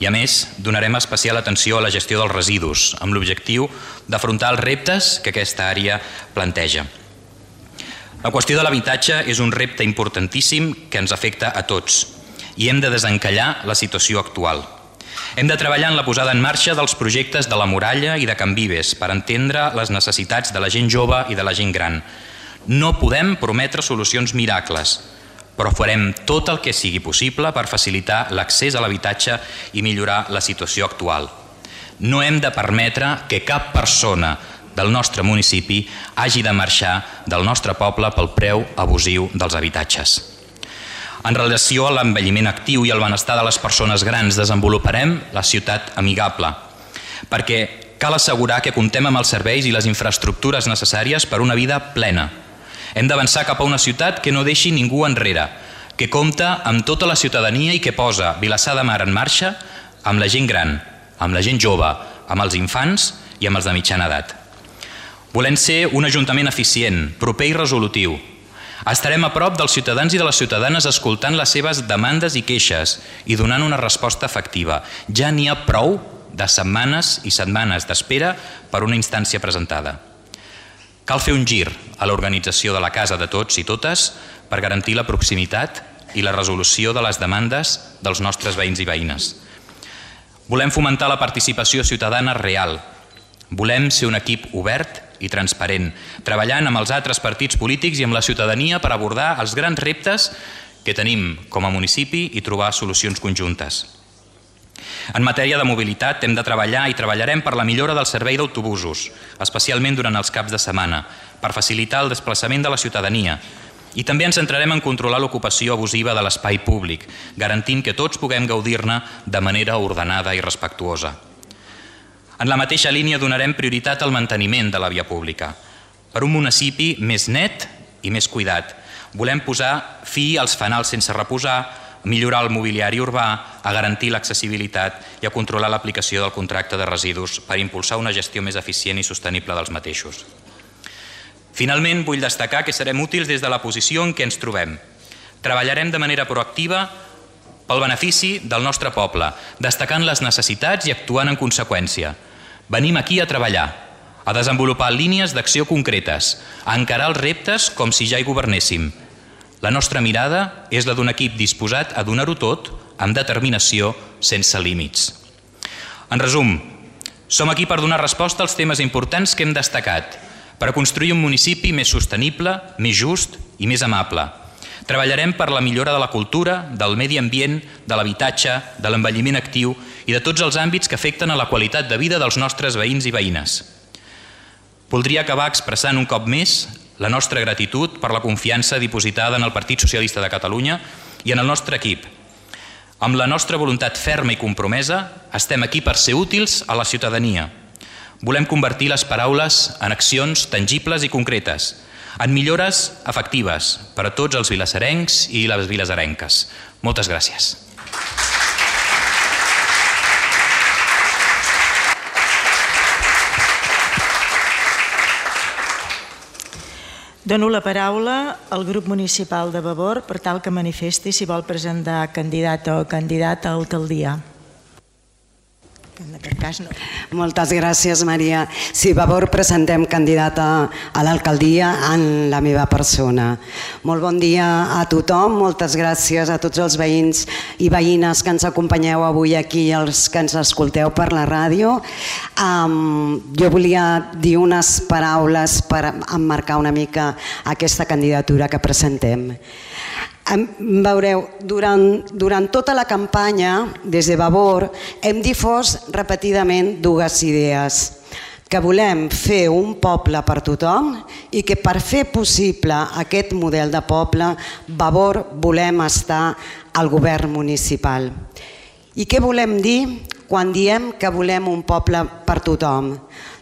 i a més, donarem especial atenció a la gestió dels residus, amb l'objectiu d'afrontar els reptes que aquesta àrea planteja. La qüestió de l'habitatge és un repte importantíssim que ens afecta a tots i hem de desencallar la situació actual. Hem de treballar en la posada en marxa dels projectes de la muralla i de Can Vives per entendre les necessitats de la gent jove i de la gent gran. No podem prometre solucions miracles, però farem tot el que sigui possible per facilitar l'accés a l'habitatge i millorar la situació actual. No hem de permetre que cap persona del nostre municipi hagi de marxar del nostre poble pel preu abusiu dels habitatges. En relació a l'envelliment actiu i el benestar de les persones grans, desenvoluparem la ciutat amigable, perquè cal assegurar que contem amb els serveis i les infraestructures necessàries per una vida plena, hem d'avançar cap a una ciutat que no deixi ningú enrere, que compta amb tota la ciutadania i que posa Vilassar de Mar en marxa amb la gent gran, amb la gent jove, amb els infants i amb els de mitjana edat. Volem ser un ajuntament eficient, proper i resolutiu. Estarem a prop dels ciutadans i de les ciutadanes escoltant les seves demandes i queixes i donant una resposta efectiva. Ja n'hi ha prou de setmanes i setmanes d'espera per una instància presentada. Cal fer un gir a l'organització de la casa de tots i totes per garantir la proximitat i la resolució de les demandes dels nostres veïns i veïnes. Volem fomentar la participació ciutadana real. Volem ser un equip obert i transparent, treballant amb els altres partits polítics i amb la ciutadania per abordar els grans reptes que tenim com a municipi i trobar solucions conjuntes. En matèria de mobilitat hem de treballar i treballarem per la millora del servei d'autobusos, especialment durant els caps de setmana, per facilitar el desplaçament de la ciutadania, i també ens centrarem en controlar l'ocupació abusiva de l'espai públic, garantint que tots puguem gaudir-ne de manera ordenada i respectuosa. En la mateixa línia donarem prioritat al manteniment de la via pública. Per un municipi més net i més cuidat, volem posar fi als fanals sense reposar, millorar el mobiliari urbà, a garantir l'accessibilitat i a controlar l'aplicació del contracte de residus per impulsar una gestió més eficient i sostenible dels mateixos. Finalment, vull destacar que serem útils des de la posició en què ens trobem. Treballarem de manera proactiva pel benefici del nostre poble, destacant les necessitats i actuant en conseqüència. Venim aquí a treballar, a desenvolupar línies d'acció concretes, a encarar els reptes com si ja hi governéssim. La nostra mirada és la d'un equip disposat a donar-ho tot amb determinació sense límits. En resum, som aquí per donar resposta als temes importants que hem destacat – per construir un municipi més sostenible, més just i més amable. Treballarem per la millora de la cultura, del medi ambient, de l'habitatge, de l'envelliment actiu i de tots els àmbits que afecten a la qualitat de vida dels nostres veïns i veïnes. Voldria acabar expressant un cop més la nostra gratitud per la confiança dipositada en el Partit Socialista de Catalunya i en el nostre equip. Amb la nostra voluntat ferma i compromesa, estem aquí per ser útils a la ciutadania, Volem convertir les paraules en accions tangibles i concretes, en millores efectives per a tots els vilassarencs i les vilasarenques. Moltes gràcies. Dono la paraula al grup municipal de Vavor per tal que manifesti si vol presentar candidat o candidata a alcaldia en aquest cas no. Moltes gràcies, Maria. Sí, favor, presentem candidata a l'alcaldia en la meva persona. Molt bon dia a tothom, moltes gràcies a tots els veïns i veïnes que ens acompanyeu avui aquí i els que ens escolteu per la ràdio. Um, jo volia dir unes paraules per emmarcar una mica aquesta candidatura que presentem. Veureu, durant, durant tota la campanya, des de Vavor, hem difós repetidament dues idees que volem fer un poble per tothom i que per fer possible aquest model de poble, Vavor volem estar al govern municipal. I què volem dir quan diem que volem un poble per tothom?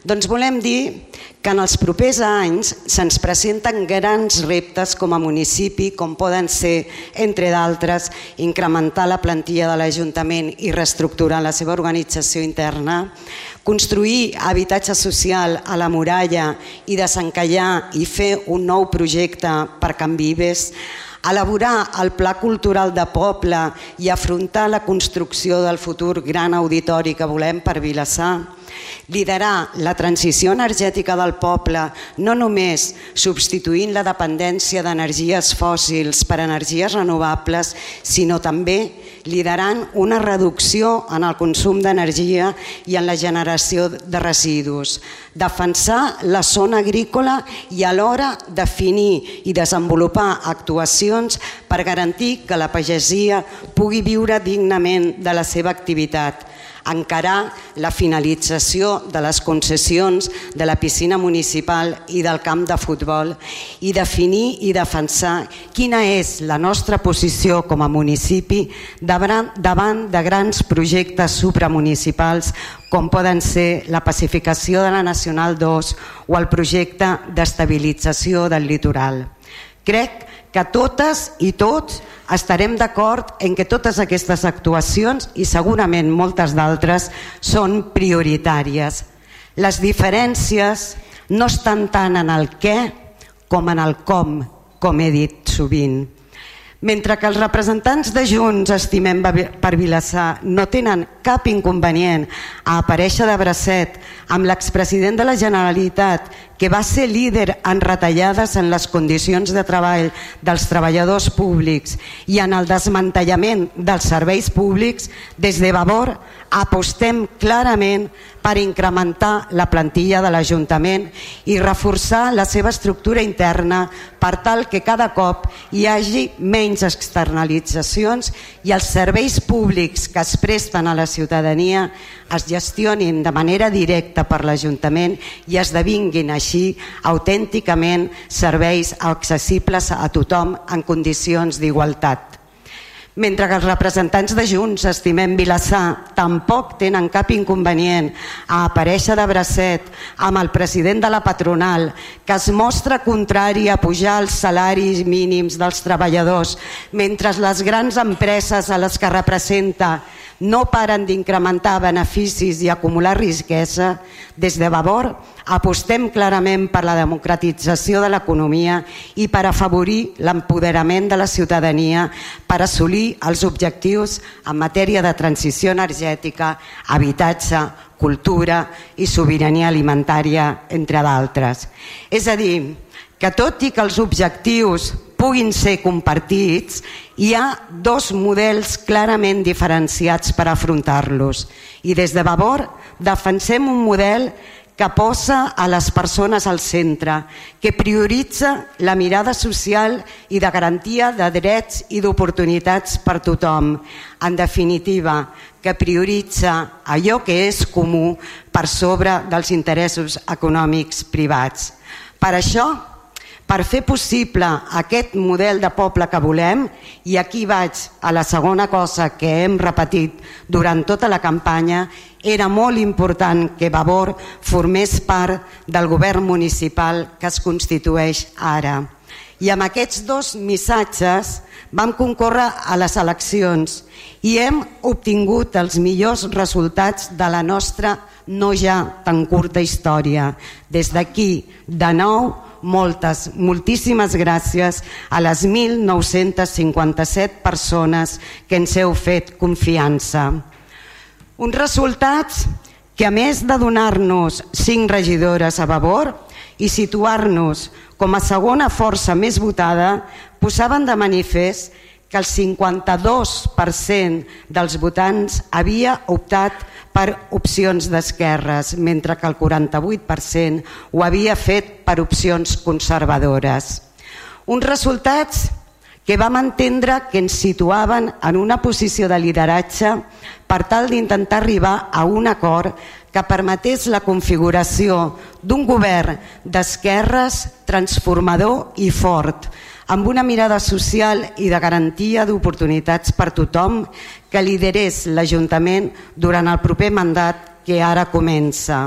Doncs volem dir que en els propers anys se'ns presenten grans reptes com a municipi, com poden ser, entre d'altres, incrementar la plantilla de l'Ajuntament i reestructurar la seva organització interna, construir habitatge social a la muralla i desencallar i fer un nou projecte per Can Vives, elaborar el pla cultural de poble i afrontar la construcció del futur gran auditori que volem per Vilassar, liderar la transició energètica del poble, no només substituint la dependència d'energies fòssils per energies renovables, sinó també liderant una reducció en el consum d'energia i en la generació de residus, defensar la zona agrícola i alhora definir i desenvolupar actuacions per garantir que la pagesia pugui viure dignament de la seva activitat, encarar la finalització de les concessions de la piscina municipal i del camp de futbol i definir i defensar quina és la nostra posició com a municipi davant de grans projectes supramunicipals com poden ser la pacificació de la Nacional 2 o el projecte d'estabilització del litoral. Crec que totes i tots estarem d'acord en que totes aquestes actuacions i segurament moltes d'altres són prioritàries. Les diferències no estan tant en el què com en el com, com he dit sovint. Mentre que els representants de Junts Estimem per Vilassar no tenen cap inconvenient a aparèixer de bracet amb l'expresident de la Generalitat que va ser líder en retallades en les condicions de treball dels treballadors públics i en el desmantellament dels serveis públics, des de Vavor apostem clarament per incrementar la plantilla de l'Ajuntament i reforçar la seva estructura interna per tal que cada cop hi hagi menys externalitzacions i els serveis públics que es presten a la ciutadania es gestionin de manera directa per l'Ajuntament i esdevinguin així autènticament serveis accessibles a tothom en condicions d'igualtat. Mentre que els representants de Junts, estimem Vilassar, tampoc tenen cap inconvenient a aparèixer de bracet amb el president de la patronal, que es mostra contrari a pujar els salaris mínims dels treballadors, mentre les grans empreses a les que representa no paren d'incrementar beneficis i acumular riquesa, des de Vavor apostem clarament per la democratització de l'economia i per afavorir l'empoderament de la ciutadania per assolir els objectius en matèria de transició energètica, habitatge, cultura i sobirania alimentària, entre d'altres. És a dir, que tot i que els objectius puguin ser compartits, hi ha dos models clarament diferenciats per afrontar-los. I des de Vavor defensem un model que posa a les persones al centre, que prioritza la mirada social i de garantia de drets i d'oportunitats per tothom. En definitiva, que prioritza allò que és comú per sobre dels interessos econòmics privats. Per això, per fer possible aquest model de poble que volem, i aquí vaig a la segona cosa que hem repetit durant tota la campanya, era molt important que Vavor formés part del govern municipal que es constitueix ara. I amb aquests dos missatges vam concórrer a les eleccions i hem obtingut els millors resultats de la nostra no ja tan curta història. Des d'aquí, de nou, moltes, moltíssimes gràcies a les 1.957 persones que ens heu fet confiança. Uns resultats que a més de donar-nos cinc regidores a favor i situar-nos com a segona força més votada, posaven de manifest que el 52% dels votants havia optat per opcions d'esquerres, mentre que el 48% ho havia fet per opcions conservadores. Uns resultats que vam entendre que ens situaven en una posició de lideratge per tal d'intentar arribar a un acord que permetés la configuració d'un govern d'esquerres transformador i fort, amb una mirada social i de garantia d'oportunitats per tothom que liderés l'Ajuntament durant el proper mandat que ara comença.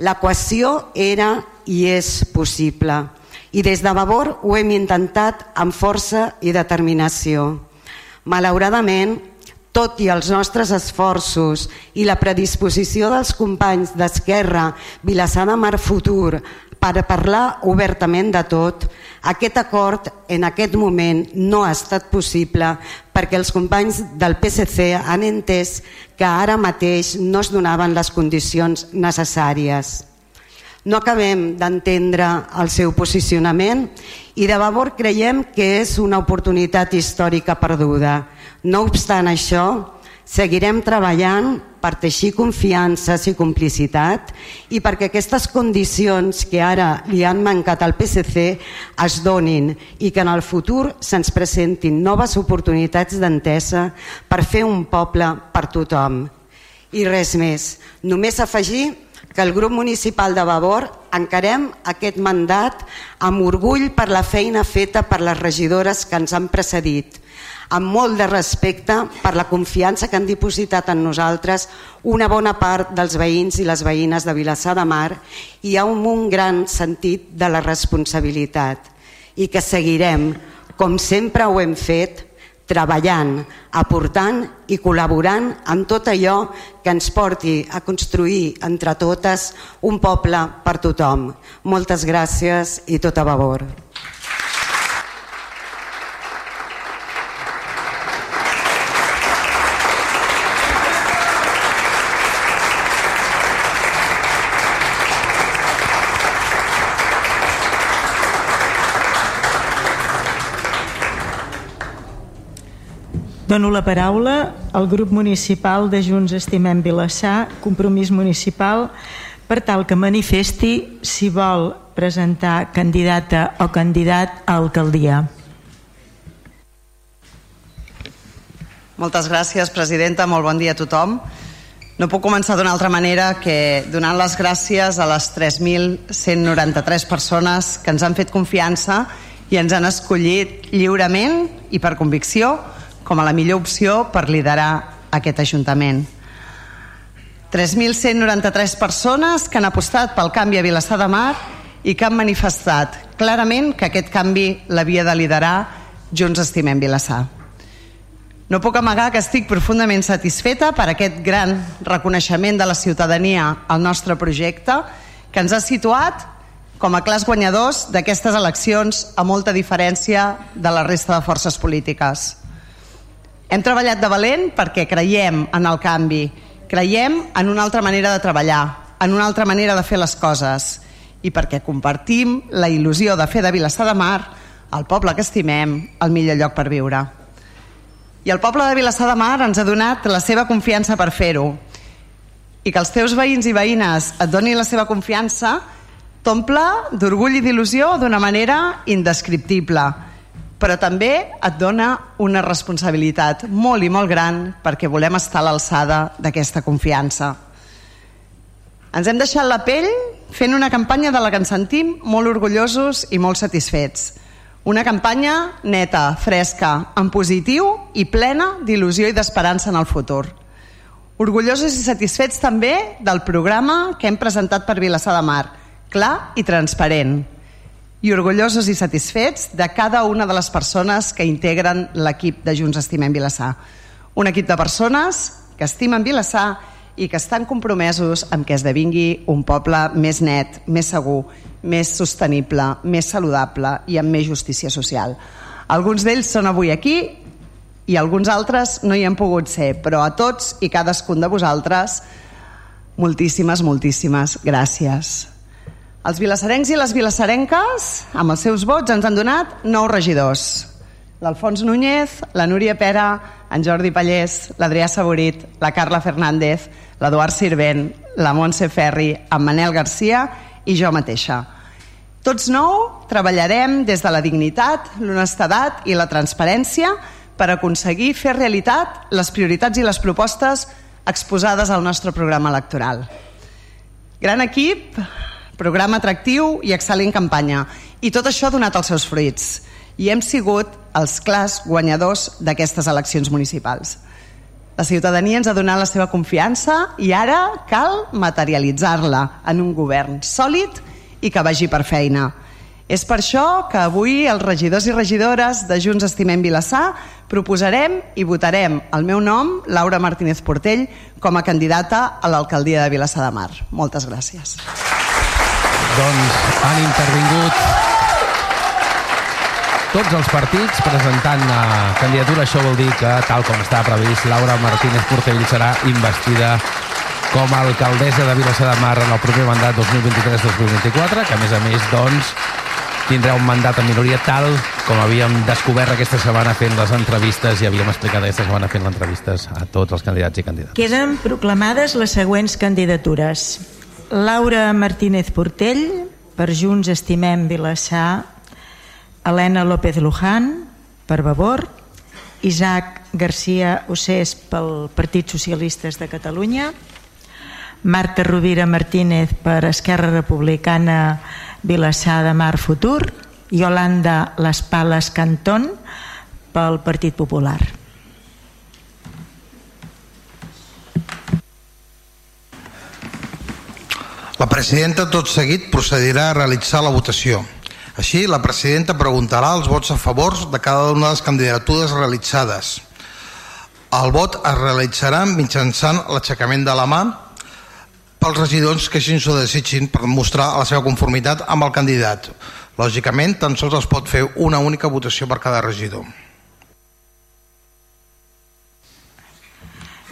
L'equació era i és possible i des de Vavor ho hem intentat amb força i determinació. Malauradament, tot i els nostres esforços i la predisposició dels companys d'Esquerra Vilassar de Mar Futur per parlar obertament de tot, aquest acord en aquest moment no ha estat possible perquè els companys del PSC han entès que ara mateix no es donaven les condicions necessàries. No acabem d'entendre el seu posicionament i de Vavor creiem que és una oportunitat històrica perduda. No obstant això, Seguirem treballant per teixir confiances i complicitat i perquè aquestes condicions que ara li han mancat al PSC es donin i que en el futur se'ns presentin noves oportunitats d'entesa per fer un poble per tothom. I res més, només afegir que el grup municipal de Vavor encarem aquest mandat amb orgull per la feina feta per les regidores que ens han precedit amb molt de respecte per la confiança que han dipositat en nosaltres una bona part dels veïns i les veïnes de Vilassar de Mar i amb un gran sentit de la responsabilitat i que seguirem, com sempre ho hem fet, treballant, aportant i col·laborant en tot allò que ens porti a construir entre totes un poble per tothom. Moltes gràcies i tot a favor. Dono la paraula al grup municipal de Junts Estimem Vilassar, compromís municipal, per tal que manifesti si vol presentar candidata o candidat a alcaldia. Moltes gràcies, presidenta. Molt bon dia a tothom. No puc començar d'una altra manera que donant les gràcies a les 3.193 persones que ens han fet confiança i ens han escollit lliurement i per convicció com a la millor opció per liderar aquest Ajuntament. 3.193 persones que han apostat pel canvi a Vilassar de Mar i que han manifestat clarament que aquest canvi l'havia de liderar Junts Estimem Vilassar. No puc amagar que estic profundament satisfeta per aquest gran reconeixement de la ciutadania al nostre projecte que ens ha situat com a clars guanyadors d'aquestes eleccions a molta diferència de la resta de forces polítiques. Hem treballat de valent perquè creiem en el canvi, creiem en una altra manera de treballar, en una altra manera de fer les coses i perquè compartim la il·lusió de fer de Vilassar de Mar, el poble que estimem, el millor lloc per viure. I el poble de Vilassar de Mar ens ha donat la seva confiança per fer-ho. I que els teus veïns i veïnes et donin la seva confiança t'omple d'orgull i d'il·lusió d'una manera indescriptible, però també et dona una responsabilitat molt i molt gran perquè volem estar a l'alçada d'aquesta confiança. Ens hem deixat la pell fent una campanya de la que ens sentim molt orgullosos i molt satisfets una campanya neta, fresca, en positiu i plena d'il·lusió i d'esperança en el futur. Orgullosos i satisfets també del programa que hem presentat per Vilassar de Mar, clar i transparent. I orgullosos i satisfets de cada una de les persones que integren l'equip de Junts Estimem Vilassar. Un equip de persones que estimen Vilassar i que estan compromesos amb que esdevingui un poble més net, més segur, més sostenible, més saludable i amb més justícia social. Alguns d'ells són avui aquí i alguns altres no hi han pogut ser, però a tots i cadascun de vosaltres moltíssimes, moltíssimes gràcies. Els vilassarencs i les vilassarenques, amb els seus vots, ens han donat nou regidors. L'Alfons Núñez, la Núria Pera, en Jordi Pallés, l'Adrià Saborit, la Carla Fernández, l'Eduard Sirvent, la Montse Ferri, en Manel Garcia i jo mateixa. Tots nou treballarem des de la dignitat, l'honestedat i la transparència per aconseguir fer realitat les prioritats i les propostes exposades al nostre programa electoral. Gran equip, programa atractiu i excel·lent campanya. I tot això ha donat els seus fruits. I hem sigut els clars guanyadors d'aquestes eleccions municipals. La ciutadania ens ha donat la seva confiança i ara cal materialitzar-la en un govern sòlid i que vagi per feina. És per això que avui els regidors i regidores de Junts Estimem Vilassar proposarem i votarem el meu nom, Laura Martínez Portell, com a candidata a l'alcaldia de Vilassar de Mar. Moltes gràcies. Doncs han intervingut tots els partits presentant uh, candidatura. Això vol dir que, tal com està previst, Laura Martínez Portell serà investida com a alcaldessa de Vilassar de Mar en el proper mandat 2023-2024, que a més a més, doncs, tindrà un mandat en minoria tal com havíem descobert aquesta setmana fent les entrevistes i havíem explicat aquesta setmana fent les entrevistes a tots els candidats i candidates. Queden proclamades les següents candidatures. Laura Martínez Portell, per Junts Estimem Vilassar Helena López Luján per Vavor, Isaac García Ossés pel Partit Socialistes de Catalunya, Marta Rovira Martínez per Esquerra Republicana Vilassar de Mar Futur, Yolanda Les Pales Cantón pel Partit Popular. La presidenta tot seguit procedirà a realitzar la votació. Així, la presidenta preguntarà els vots a favor de cada una de les candidatures realitzades. El vot es realitzarà mitjançant l'aixecament de la mà pels regidors que així s'ho desitgin per mostrar la seva conformitat amb el candidat. Lògicament, tan sols es pot fer una única votació per cada regidor.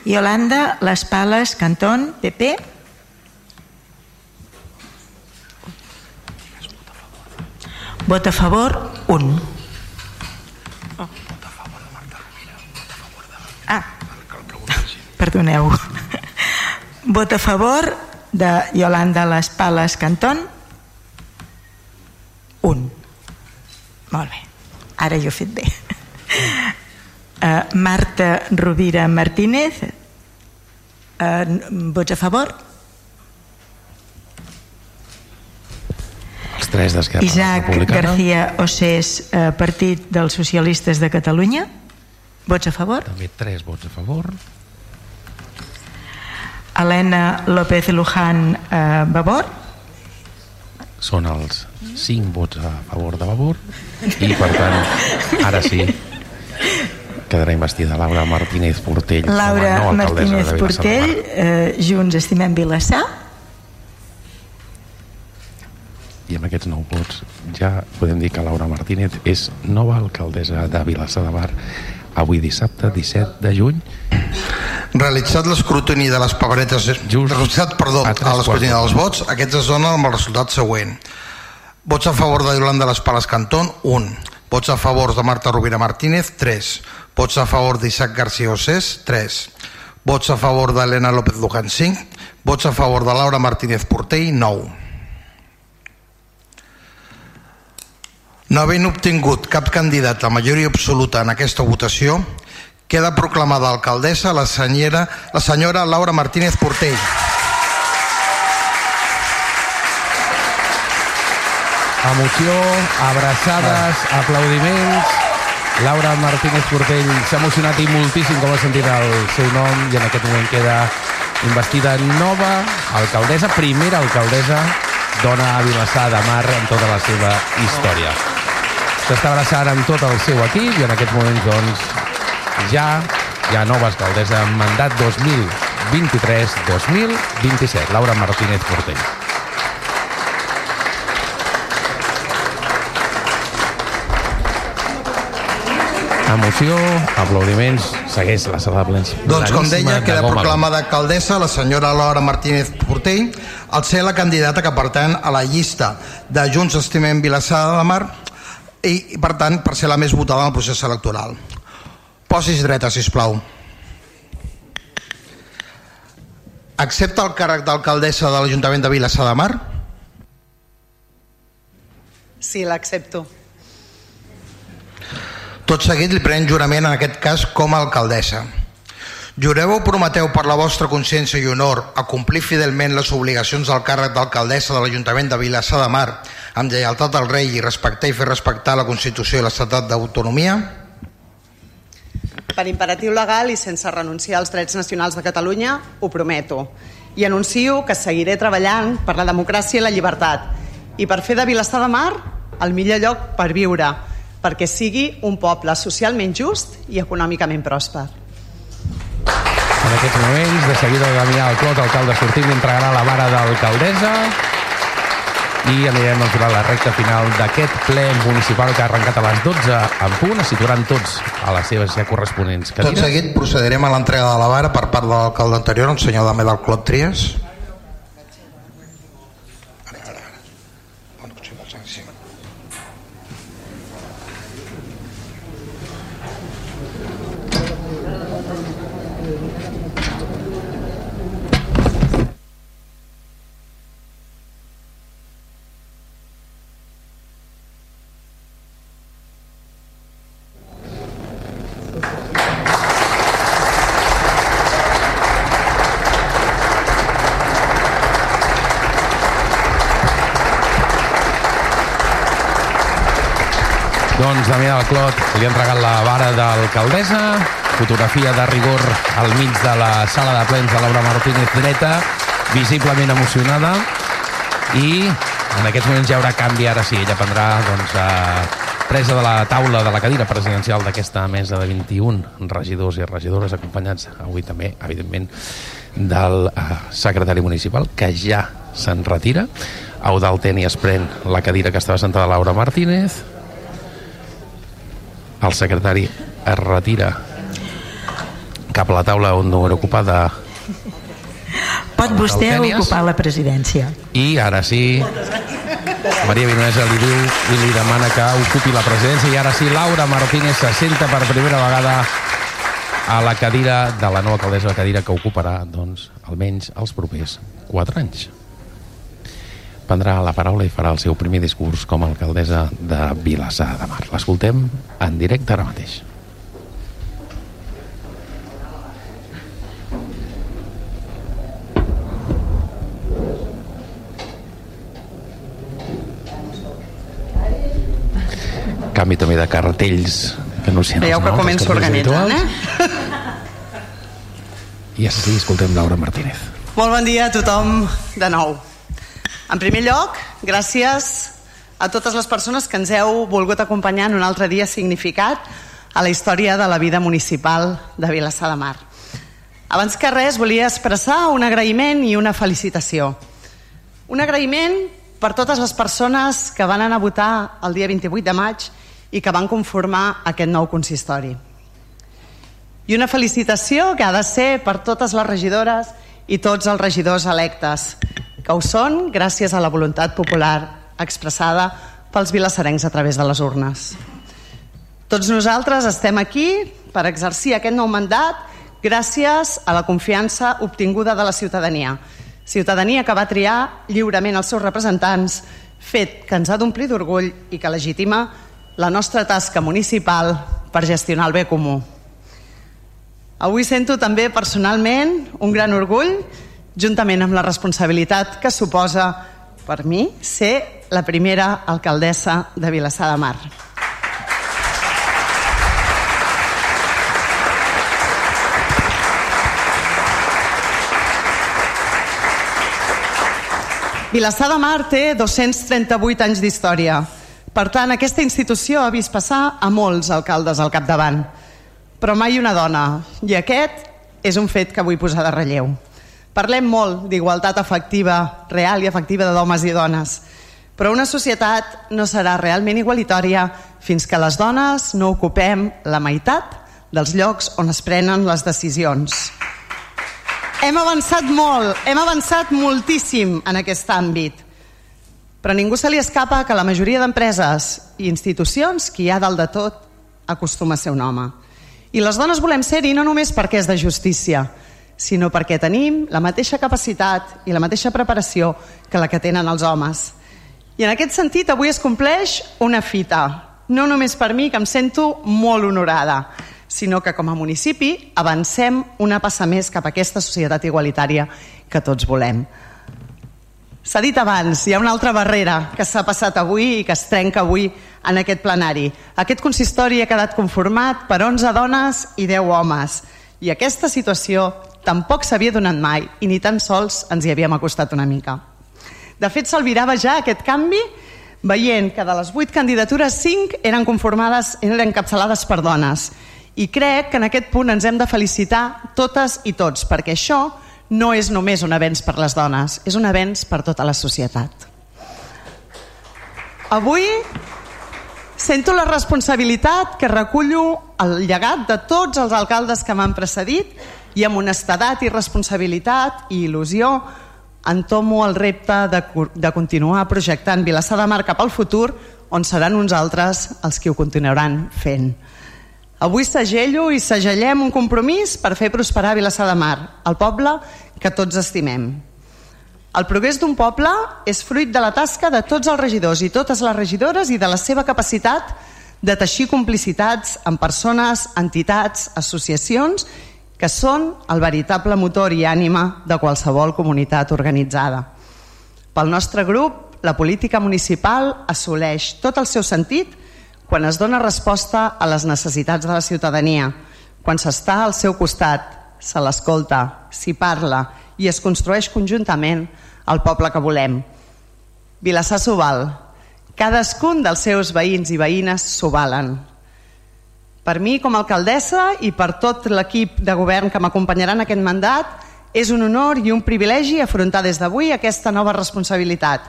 Yolanda Les Pales Cantón, PP. Vot a favor, un. perdoneu. Vot a favor de Yolanda Les Pales Cantón? Un. Molt bé. Ara jo he fet bé. Uh, Marta Rovira Martínez, uh, vots a favor? Els tres d'Esquerra Isaac Republicana. García Osés, uh, Partit dels Socialistes de Catalunya, vots a favor? També tres vots a favor. Helena López Luján uh, Babor, Són els cinc vots a favor de Vavor i, per tant, ara sí, quedarà investida Laura Martínez Portell Laura Martínez Portell, eh, Junts Estimem Vilassar, I amb aquests nou vots ja podem dir que Laura Martínez és nova alcaldessa de Vilassar de Mar avui dissabte 17 de juny Realitzat l'escrutini de les paperetes, realitzat, perdó, a l'escrutini dels vots, aquests es donen amb el resultat següent. Vots a favor de Yolanda Les Pales Cantón, 1. Vots a favor de Marta Rovira Martínez, 3. Vots a favor d'Isaac García Osés, 3. Vots a favor d'Helena López Luján, 5. Vots a favor de Laura Martínez Portell, 9. No havent obtingut cap candidat la majoria absoluta en aquesta votació, queda proclamada alcaldessa la senyora, la senyora Laura Martínez Portell. Emoció, abraçades, aplaudiments. Laura Martínez Portell s'ha emocionat i moltíssim com ha sentit el seu nom i en aquest moment queda investida nova alcaldessa, primera alcaldessa dona a Vilassar de Mar en tota la seva història. S'està abraçant amb tot el seu equip i en aquests moments, doncs, ja hi ha nova alcaldessa en mandat 2023-2027, Laura Martínez Portell. Emoció, aplaudiments, segueix la sala de plens. Doncs, com deia, de queda gom. proclamada alcaldessa la senyora Laura Martínez Portell al ser la candidata que pertany a la llista de Junts Estimem Vilassar de Mar i, per tant, per ser la més votada en el procés electoral. Posis dreta, si plau. Accepta el càrrec d'alcaldessa de l'Ajuntament de Vilassar de Mar? Sí, l'accepto. Tot seguit li pren jurament en aquest cas com a alcaldessa. Jureu o prometeu per la vostra consciència i honor a complir fidelment les obligacions del càrrec d'alcaldessa de l'Ajuntament de Vilassar de Mar amb lleialtat al rei i respectar i fer respectar la Constitució i l'Estatat d'Autonomia? Per imperatiu legal i sense renunciar als drets nacionals de Catalunya, ho prometo. I anuncio que seguiré treballant per la democràcia i la llibertat i per fer de Vilassar de Mar el millor lloc per viure, perquè sigui un poble socialment just i econòmicament pròsper. En aquests moments, de seguida Damià Alclot, alcalde sortint, entregarà la vara d'alcaldessa i anirem doncs, a la recta final d'aquest ple municipal que ha arrencat a les 12 en punt, es situaran tots a les seves ja corresponents Tot cadires. seguit procederem a l'entrega de la vara per part de l'alcalde anterior, el senyor Dame del Clot Trias. Doncs Damià del Clot li ha entregat la vara d'alcaldessa, fotografia de rigor al mig de la sala de plens de Laura Martínez dreta, visiblement emocionada, i en aquests moments ja haurà canvi, ara sí, ella prendrà doncs, eh, presa de la taula de la cadira presidencial d'aquesta mesa de 21 regidors i regidores acompanyats avui també, evidentment, del eh, secretari municipal, que ja se'n retira. Eudal Teni es pren la cadira que estava sentada Laura Martínez, el secretari es retira cap a la taula on no era ocupada Pot vostè ocupar la presidència. i ara sí Maria Vinonesa li diu i li demana que ocupi la presidència i ara sí Laura Martínez se senta per primera vegada a la cadira de la nova alcaldessa, la cadira que ocuparà, doncs, almenys els propers 4 anys. Prendrà la paraula i farà el seu primer discurs com a alcaldessa de Vilassar de Mar. L'escoltem en directe ara mateix. Canvi també de cartells que anuncien Veieu els que començo organitzant, eh? I sí, escoltem Laura Martínez. Molt bon dia a tothom de nou. En primer lloc, gràcies a totes les persones que ens heu volgut acompanyar en un altre dia significat a la història de la vida municipal de Vilassar de Mar. Abans que res, volia expressar un agraïment i una felicitació. Un agraïment per totes les persones que van anar a votar el dia 28 de maig i que van conformar aquest nou consistori. I una felicitació que ha de ser per totes les regidores i tots els regidors electes, que ho són gràcies a la voluntat popular expressada pels vilassarencs a través de les urnes. Tots nosaltres estem aquí per exercir aquest nou mandat gràcies a la confiança obtinguda de la ciutadania. Ciutadania que va triar lliurement els seus representants, fet que ens ha d'omplir d'orgull i que legitima la nostra tasca municipal per gestionar el bé comú. Avui sento també personalment un gran orgull, juntament amb la responsabilitat que suposa per mi ser la primera alcaldessa de Vilassar de Mar. Vilassar de Mar té 238 anys d'història. Per tant, aquesta institució ha vist passar a molts alcaldes al capdavant, però mai una dona, i aquest és un fet que vull posar de relleu. Parlem molt d'igualtat efectiva, real i efectiva de d'homes i dones, però una societat no serà realment igualitària fins que les dones no ocupem la meitat dels llocs on es prenen les decisions. Hem avançat molt, hem avançat moltíssim en aquest àmbit, però a ningú se li escapa que la majoria d'empreses i institucions qui hi ha dalt de tot acostuma a ser un home. I les dones volem ser-hi no només perquè és de justícia, sinó perquè tenim la mateixa capacitat i la mateixa preparació que la que tenen els homes. I en aquest sentit avui es compleix una fita, no només per mi, que em sento molt honorada, sinó que com a municipi avancem una passa més cap a aquesta societat igualitària que tots volem. S'ha dit abans, hi ha una altra barrera que s'ha passat avui i que es trenca avui en aquest plenari. Aquest consistori ha quedat conformat per 11 dones i 10 homes. I aquesta situació tampoc s'havia donat mai i ni tan sols ens hi havíem acostat una mica. De fet, s'albirava ja aquest canvi veient que de les 8 candidatures, 5 eren conformades, eren encapçalades per dones. I crec que en aquest punt ens hem de felicitar totes i tots, perquè això no és només un avenç per les dones, és un avenç per tota la societat. Avui sento la responsabilitat que recullo el llegat de tots els alcaldes que m'han precedit i amb honestedat i responsabilitat i il·lusió entomo el repte de, de continuar projectant Vilassar de Mar cap al futur on seran uns altres els que ho continuaran fent. Avui segello i segellem un compromís per fer prosperar Vilassar de Mar, el poble que tots estimem. El progrés d'un poble és fruit de la tasca de tots els regidors i totes les regidores i de la seva capacitat de teixir complicitats amb persones, entitats, associacions que són el veritable motor i ànima de qualsevol comunitat organitzada. Pel nostre grup, la política municipal assoleix tot el seu sentit quan es dona resposta a les necessitats de la ciutadania, quan s'està al seu costat, se l'escolta, s'hi parla i es construeix conjuntament el poble que volem. Vilassar s'ho val. Cadascun dels seus veïns i veïnes s'ho valen. Per mi, com a alcaldessa, i per tot l'equip de govern que m'acompanyarà en aquest mandat, és un honor i un privilegi afrontar des d'avui aquesta nova responsabilitat.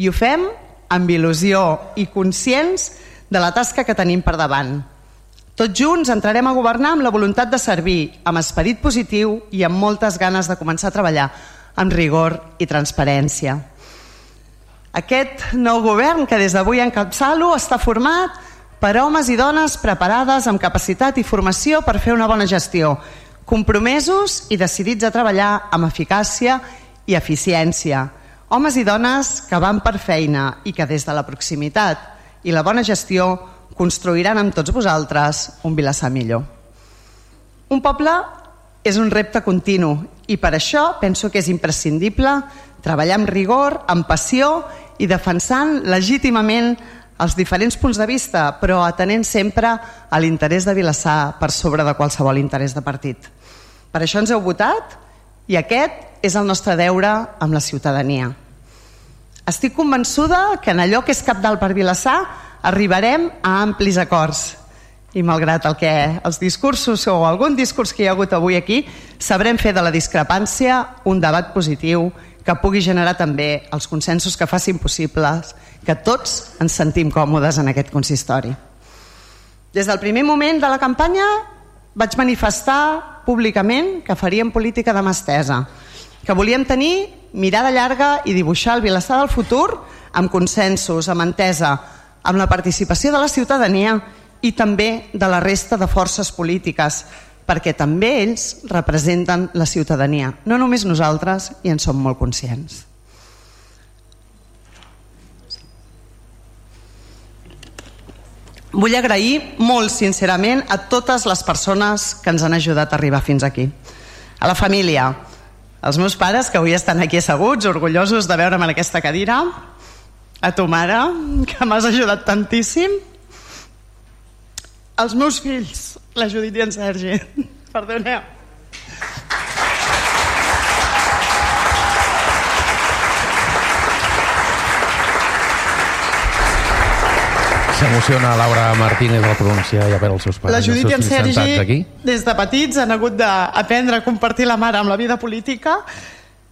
I ho fem amb il·lusió i conscients de la tasca que tenim per davant. Tots junts entrarem a governar amb la voluntat de servir, amb esperit positiu i amb moltes ganes de començar a treballar amb rigor i transparència. Aquest nou govern que des d'avui encapçalo està format per a homes i dones preparades amb capacitat i formació per fer una bona gestió, compromesos i decidits a treballar amb eficàcia i eficiència. Homes i dones que van per feina i que des de la proximitat i la bona gestió construiran amb tots vosaltres un Vilassar millor. Un poble és un repte continu i per això penso que és imprescindible treballar amb rigor, amb passió i defensant legítimament els diferents punts de vista, però atenent sempre a l'interès de Vilassar per sobre de qualsevol interès de partit. Per això ens heu votat i aquest és el nostre deure amb la ciutadania. Estic convençuda que en allò que és capdalt per Vilassar arribarem a amplis acords i malgrat el que els discursos o algun discurs que hi ha hagut avui aquí, sabrem fer de la discrepància un debat positiu que pugui generar també els consensos que facin possibles que tots ens sentim còmodes en aquest consistori. Des del primer moment de la campanya vaig manifestar públicament que faríem política de mà estesa, que volíem tenir mirada llarga i dibuixar el Vilassar del futur amb consensos, amb entesa, amb la participació de la ciutadania i també de la resta de forces polítiques, perquè també ells representen la ciutadania, no només nosaltres, i en som molt conscients. Vull agrair molt sincerament a totes les persones que ens han ajudat a arribar fins aquí. A la família, als meus pares que avui estan aquí asseguts, orgullosos de veure'm en aquesta cadira, a tu mare, que m'has ajudat tantíssim, als meus fills, la Judit i en Sergi. Perdoneu. S'emociona Laura Martínez al pronunciar ja per als seus pares. La Judit i en Sergi, aquí. des de petits, han hagut d'aprendre a compartir la mare amb la vida política,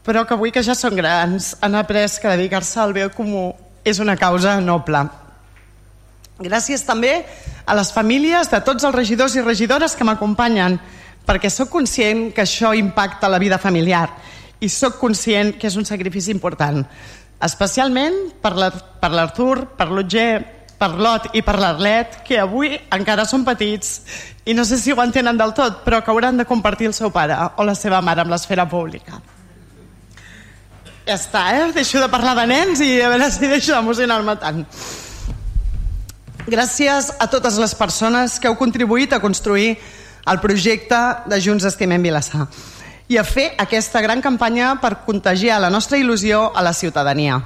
però que avui que ja són grans han après que dedicar-se al bé comú és una causa noble. Gràcies també a les famílies de tots els regidors i regidores que m'acompanyen, perquè sóc conscient que això impacta la vida familiar i sóc conscient que és un sacrifici important, especialment per l'Artur, per l'Otger, per l'Ot i per l'Arlet, que avui encara són petits i no sé si ho entenen del tot, però que hauran de compartir el seu pare o la seva mare amb l'esfera pública. Ja està, eh? Deixo de parlar de nens i a veure si deixo d'emocionar-me tant. Gràcies a totes les persones que heu contribuït a construir el projecte de Junts Estimem Vilassar i a fer aquesta gran campanya per contagiar la nostra il·lusió a la ciutadania.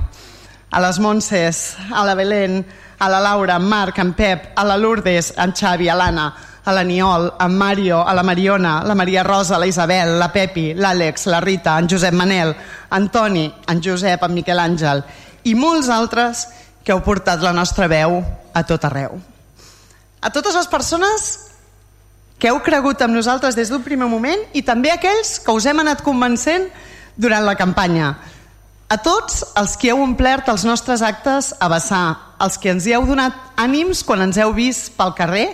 A les Montses, a la Belén, a la Laura, en Marc, en Pep, a la Lourdes, en Xavi, a l'Anna, a l'Aniol, en Mario, a la Mariona, la Maria Rosa, la Isabel, la Pepi, l'Àlex, la Rita, en Josep Manel, en Toni, en Josep, en Miquel Àngel i molts altres que heu portat la nostra veu a tot arreu. A totes les persones que heu cregut en nosaltres des d'un primer moment i també aquells que us hem anat convencent durant la campanya. A tots els que heu omplert els nostres actes a vessar, els que ens hi heu donat ànims quan ens heu vist pel carrer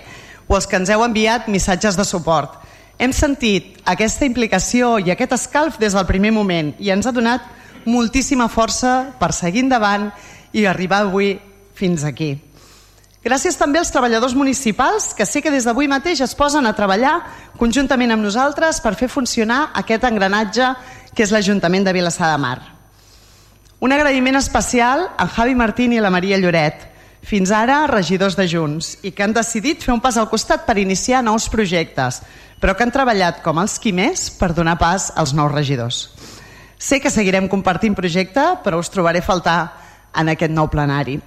o els que ens heu enviat missatges de suport. Hem sentit aquesta implicació i aquest escalf des del primer moment i ens ha donat moltíssima força per seguir endavant i arribar avui fins aquí. Gràcies també als treballadors municipals que sé que des d'avui mateix es posen a treballar conjuntament amb nosaltres per fer funcionar aquest engranatge que és l'Ajuntament de Vilassar de Mar. Un agraïment especial a Javi Martín i a la Maria Lloret, fins ara regidors de Junts, i que han decidit fer un pas al costat per iniciar nous projectes, però que han treballat com els qui més per donar pas als nous regidors. Sé que seguirem compartint projecte, però us trobaré a faltar en aquest nou plenari.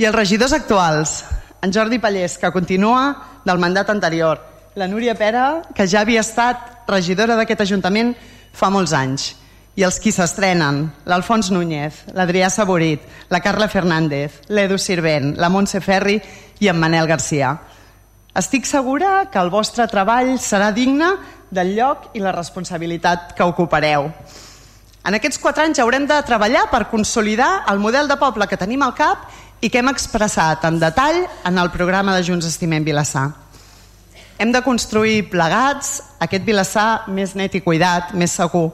I els regidors actuals, en Jordi Pallés, que continua del mandat anterior, la Núria Pera, que ja havia estat regidora d'aquest Ajuntament fa molts anys, i els qui s'estrenen, l'Alfons Núñez, l'Adrià Saborit, la Carla Fernández, l'Edu Sirvent, la Montse Ferri i en Manel Garcia. Estic segura que el vostre treball serà digne del lloc i la responsabilitat que ocupareu. En aquests quatre anys haurem de treballar per consolidar el model de poble que tenim al cap i que hem expressat en detall en el programa de Junts Estimem Vilassar. Hem de construir plegats aquest Vilassar més net i cuidat, més segur,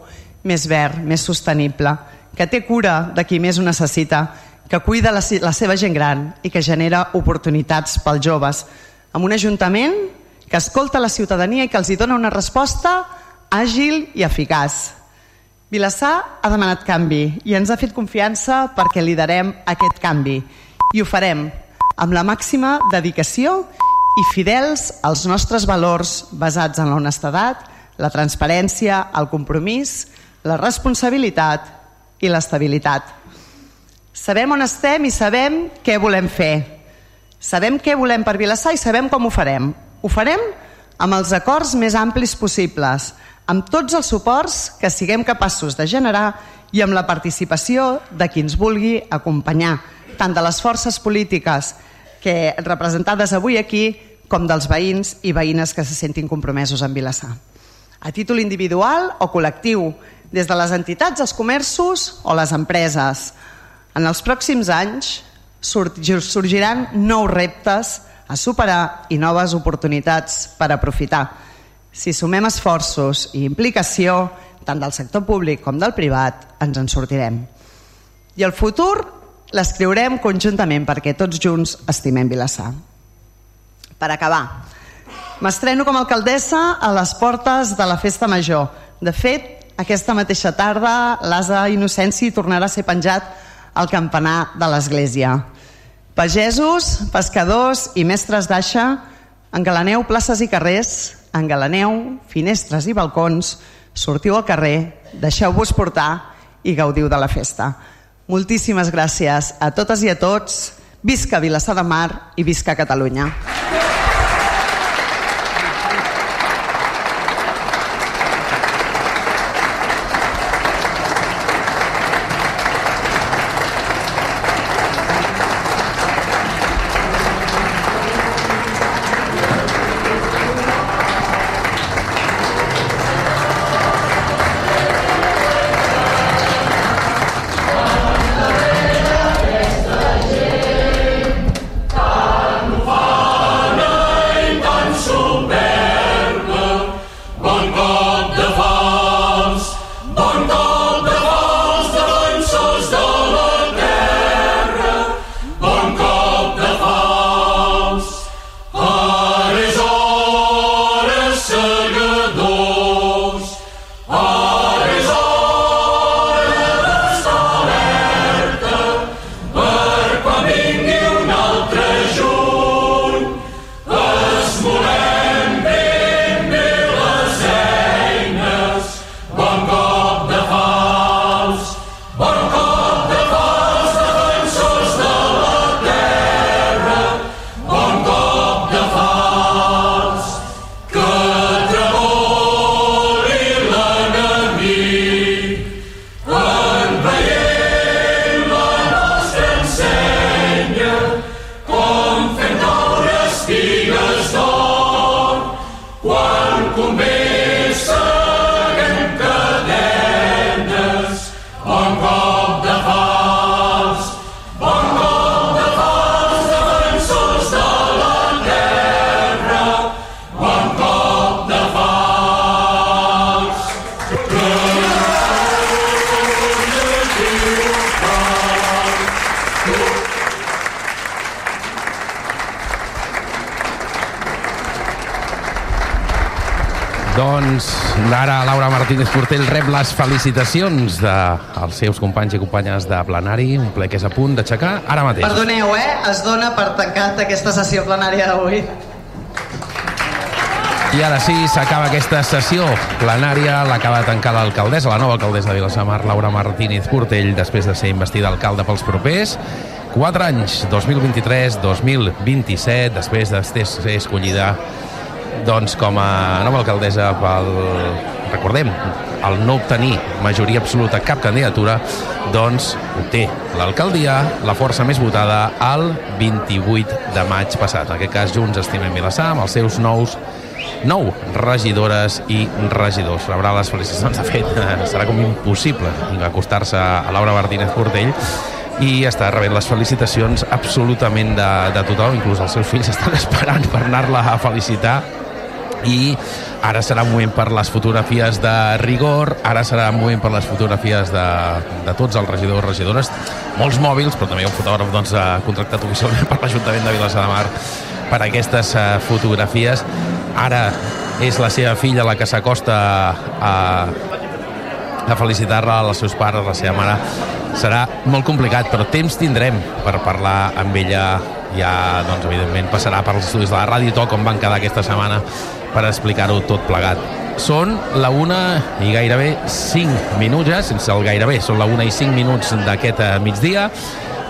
més verd, més sostenible, que té cura de qui més ho necessita, que cuida la, la seva gent gran i que genera oportunitats pels joves, amb un ajuntament que escolta la ciutadania i que els hi dona una resposta àgil i eficaç. Vilassar ha demanat canvi i ens ha fet confiança perquè liderem aquest canvi. I ho farem amb la màxima dedicació i fidels als nostres valors basats en l'honestedat, la transparència, el compromís, la responsabilitat i l'estabilitat. Sabem on estem i sabem què volem fer. Sabem què volem per Vilassar i sabem com ho farem. Ho farem amb els acords més amplis possibles, amb tots els suports que siguem capaços de generar i amb la participació de qui ens vulgui acompanyar, tant de les forces polítiques que representades avui aquí com dels veïns i veïnes que se sentin compromesos amb Vilassar. A títol individual o col·lectiu, des de les entitats, els comerços o les empreses. En els pròxims anys sorgiran nous reptes a superar i noves oportunitats per aprofitar. Si sumem esforços i implicació, tant del sector públic com del privat, ens en sortirem. I el futur l'escriurem conjuntament perquè tots junts estimem Vilassar. Per acabar, m'estreno com a alcaldessa a les portes de la Festa Major. De fet, aquesta mateixa tarda l'Asa Innocenci tornarà a ser penjat al campanar de l'església. Pagesos, pescadors i mestres d'aixa, engalaneu places i carrers, engalaneu finestres i balcons, sortiu al carrer, deixeu-vos portar i gaudiu de la festa. Moltíssimes gràcies a totes i a tots. Visca Vilassar de Mar i visca Catalunya. Ara Laura Martínez Portell rep les felicitacions dels seus companys i companyes de plenari, un ple que és a punt d'aixecar ara mateix. Perdoneu, eh? Es dona per tancat aquesta sessió plenària d'avui. I ara sí, s'acaba aquesta sessió plenària, l'acaba de tancar l'alcaldessa, la nova alcaldessa de Vilassamar, Laura Martínez Portell, després de ser investida alcalde pels propers 4 anys, 2023-2027, després de ser escollida doncs, com a nova alcaldessa pel, recordem, al no obtenir majoria absoluta cap candidatura, doncs té l'alcaldia, la força més votada, el 28 de maig passat. En aquest cas, Junts Estimem Vilassar, amb els seus nous nou regidores i regidors. Rebrà les felicitacions. De fet, serà com impossible acostar-se a Laura Martínez Portell i està rebent les felicitacions absolutament de, de tothom, inclús els seus fills estan esperant per anar-la a felicitar i ara serà un moment per les fotografies de rigor, ara serà un moment per les fotografies de, de tots els regidors i regidores, molts mòbils, però també un fotògraf doncs, contractat oficialment per l'Ajuntament de Vilassar de Mar per aquestes uh, fotografies. Ara és la seva filla la que s'acosta a, a felicitar-la als seus pares, a la seva mare. Serà molt complicat, però temps tindrem per parlar amb ella. Ja, doncs, evidentment, passarà per els estudis de la ràdio, tot com van quedar aquesta setmana per explicar-ho tot plegat. Són la una i gairebé 5 minuts, ja, sense el gairebé, són la una i 5 minuts d'aquest eh, migdia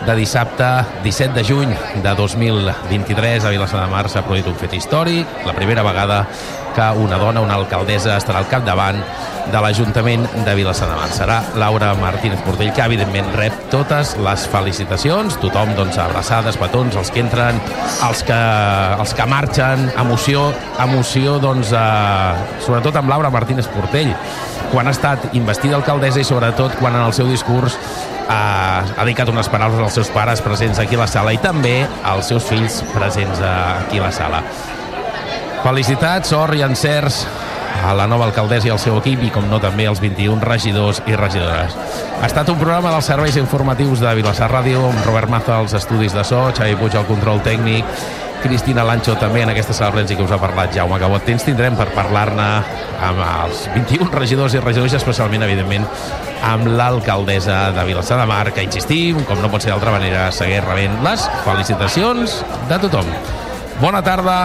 de dissabte 17 de juny de 2023 a Vilassar de Mar s'ha produït un fet històric, la primera vegada que una dona, una alcaldessa, estarà al capdavant de l'Ajuntament de Vilassar de Mar. Serà Laura Martínez Portell, que evidentment rep totes les felicitacions, tothom doncs abraçades, petons, els que entren, els que, els que marxen, emoció, emoció doncs, eh, sobretot amb Laura Martínez Portell, quan ha estat investida alcaldessa i sobretot quan en el seu discurs ha, ha dedicat unes paraules als seus pares presents aquí a la sala i també als seus fills presents aquí a la sala. Felicitats, sort i encerts a la nova alcaldessa i al seu equip i, com no, també als 21 regidors i regidores. Ha estat un programa dels serveis informatius de Vilassar Ràdio amb Robert Maza als estudis de so, Xavi Puig al control tècnic, Cristina Lancho també en aquesta sala i que us ha parlat Jaume Cabot. Temps tindrem per parlar-ne amb els 21 regidors i regidors, especialment, evidentment, amb l'alcaldessa de Vilassar de Mar, que insistim, com no pot ser d'altra manera, segueix rebent les felicitacions de tothom. Bona tarda,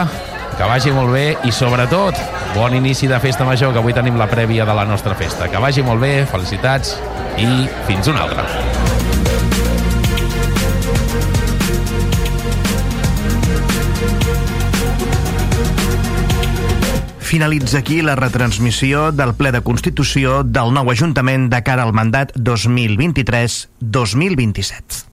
que vagi molt bé i sobretot bon inici de festa major que avui tenim la prèvia de la nostra festa. Que vagi molt bé, felicitats i fins una altra. Finalitza aquí la retransmissió del ple de Constitució del nou Ajuntament de cara al mandat 2023-2027.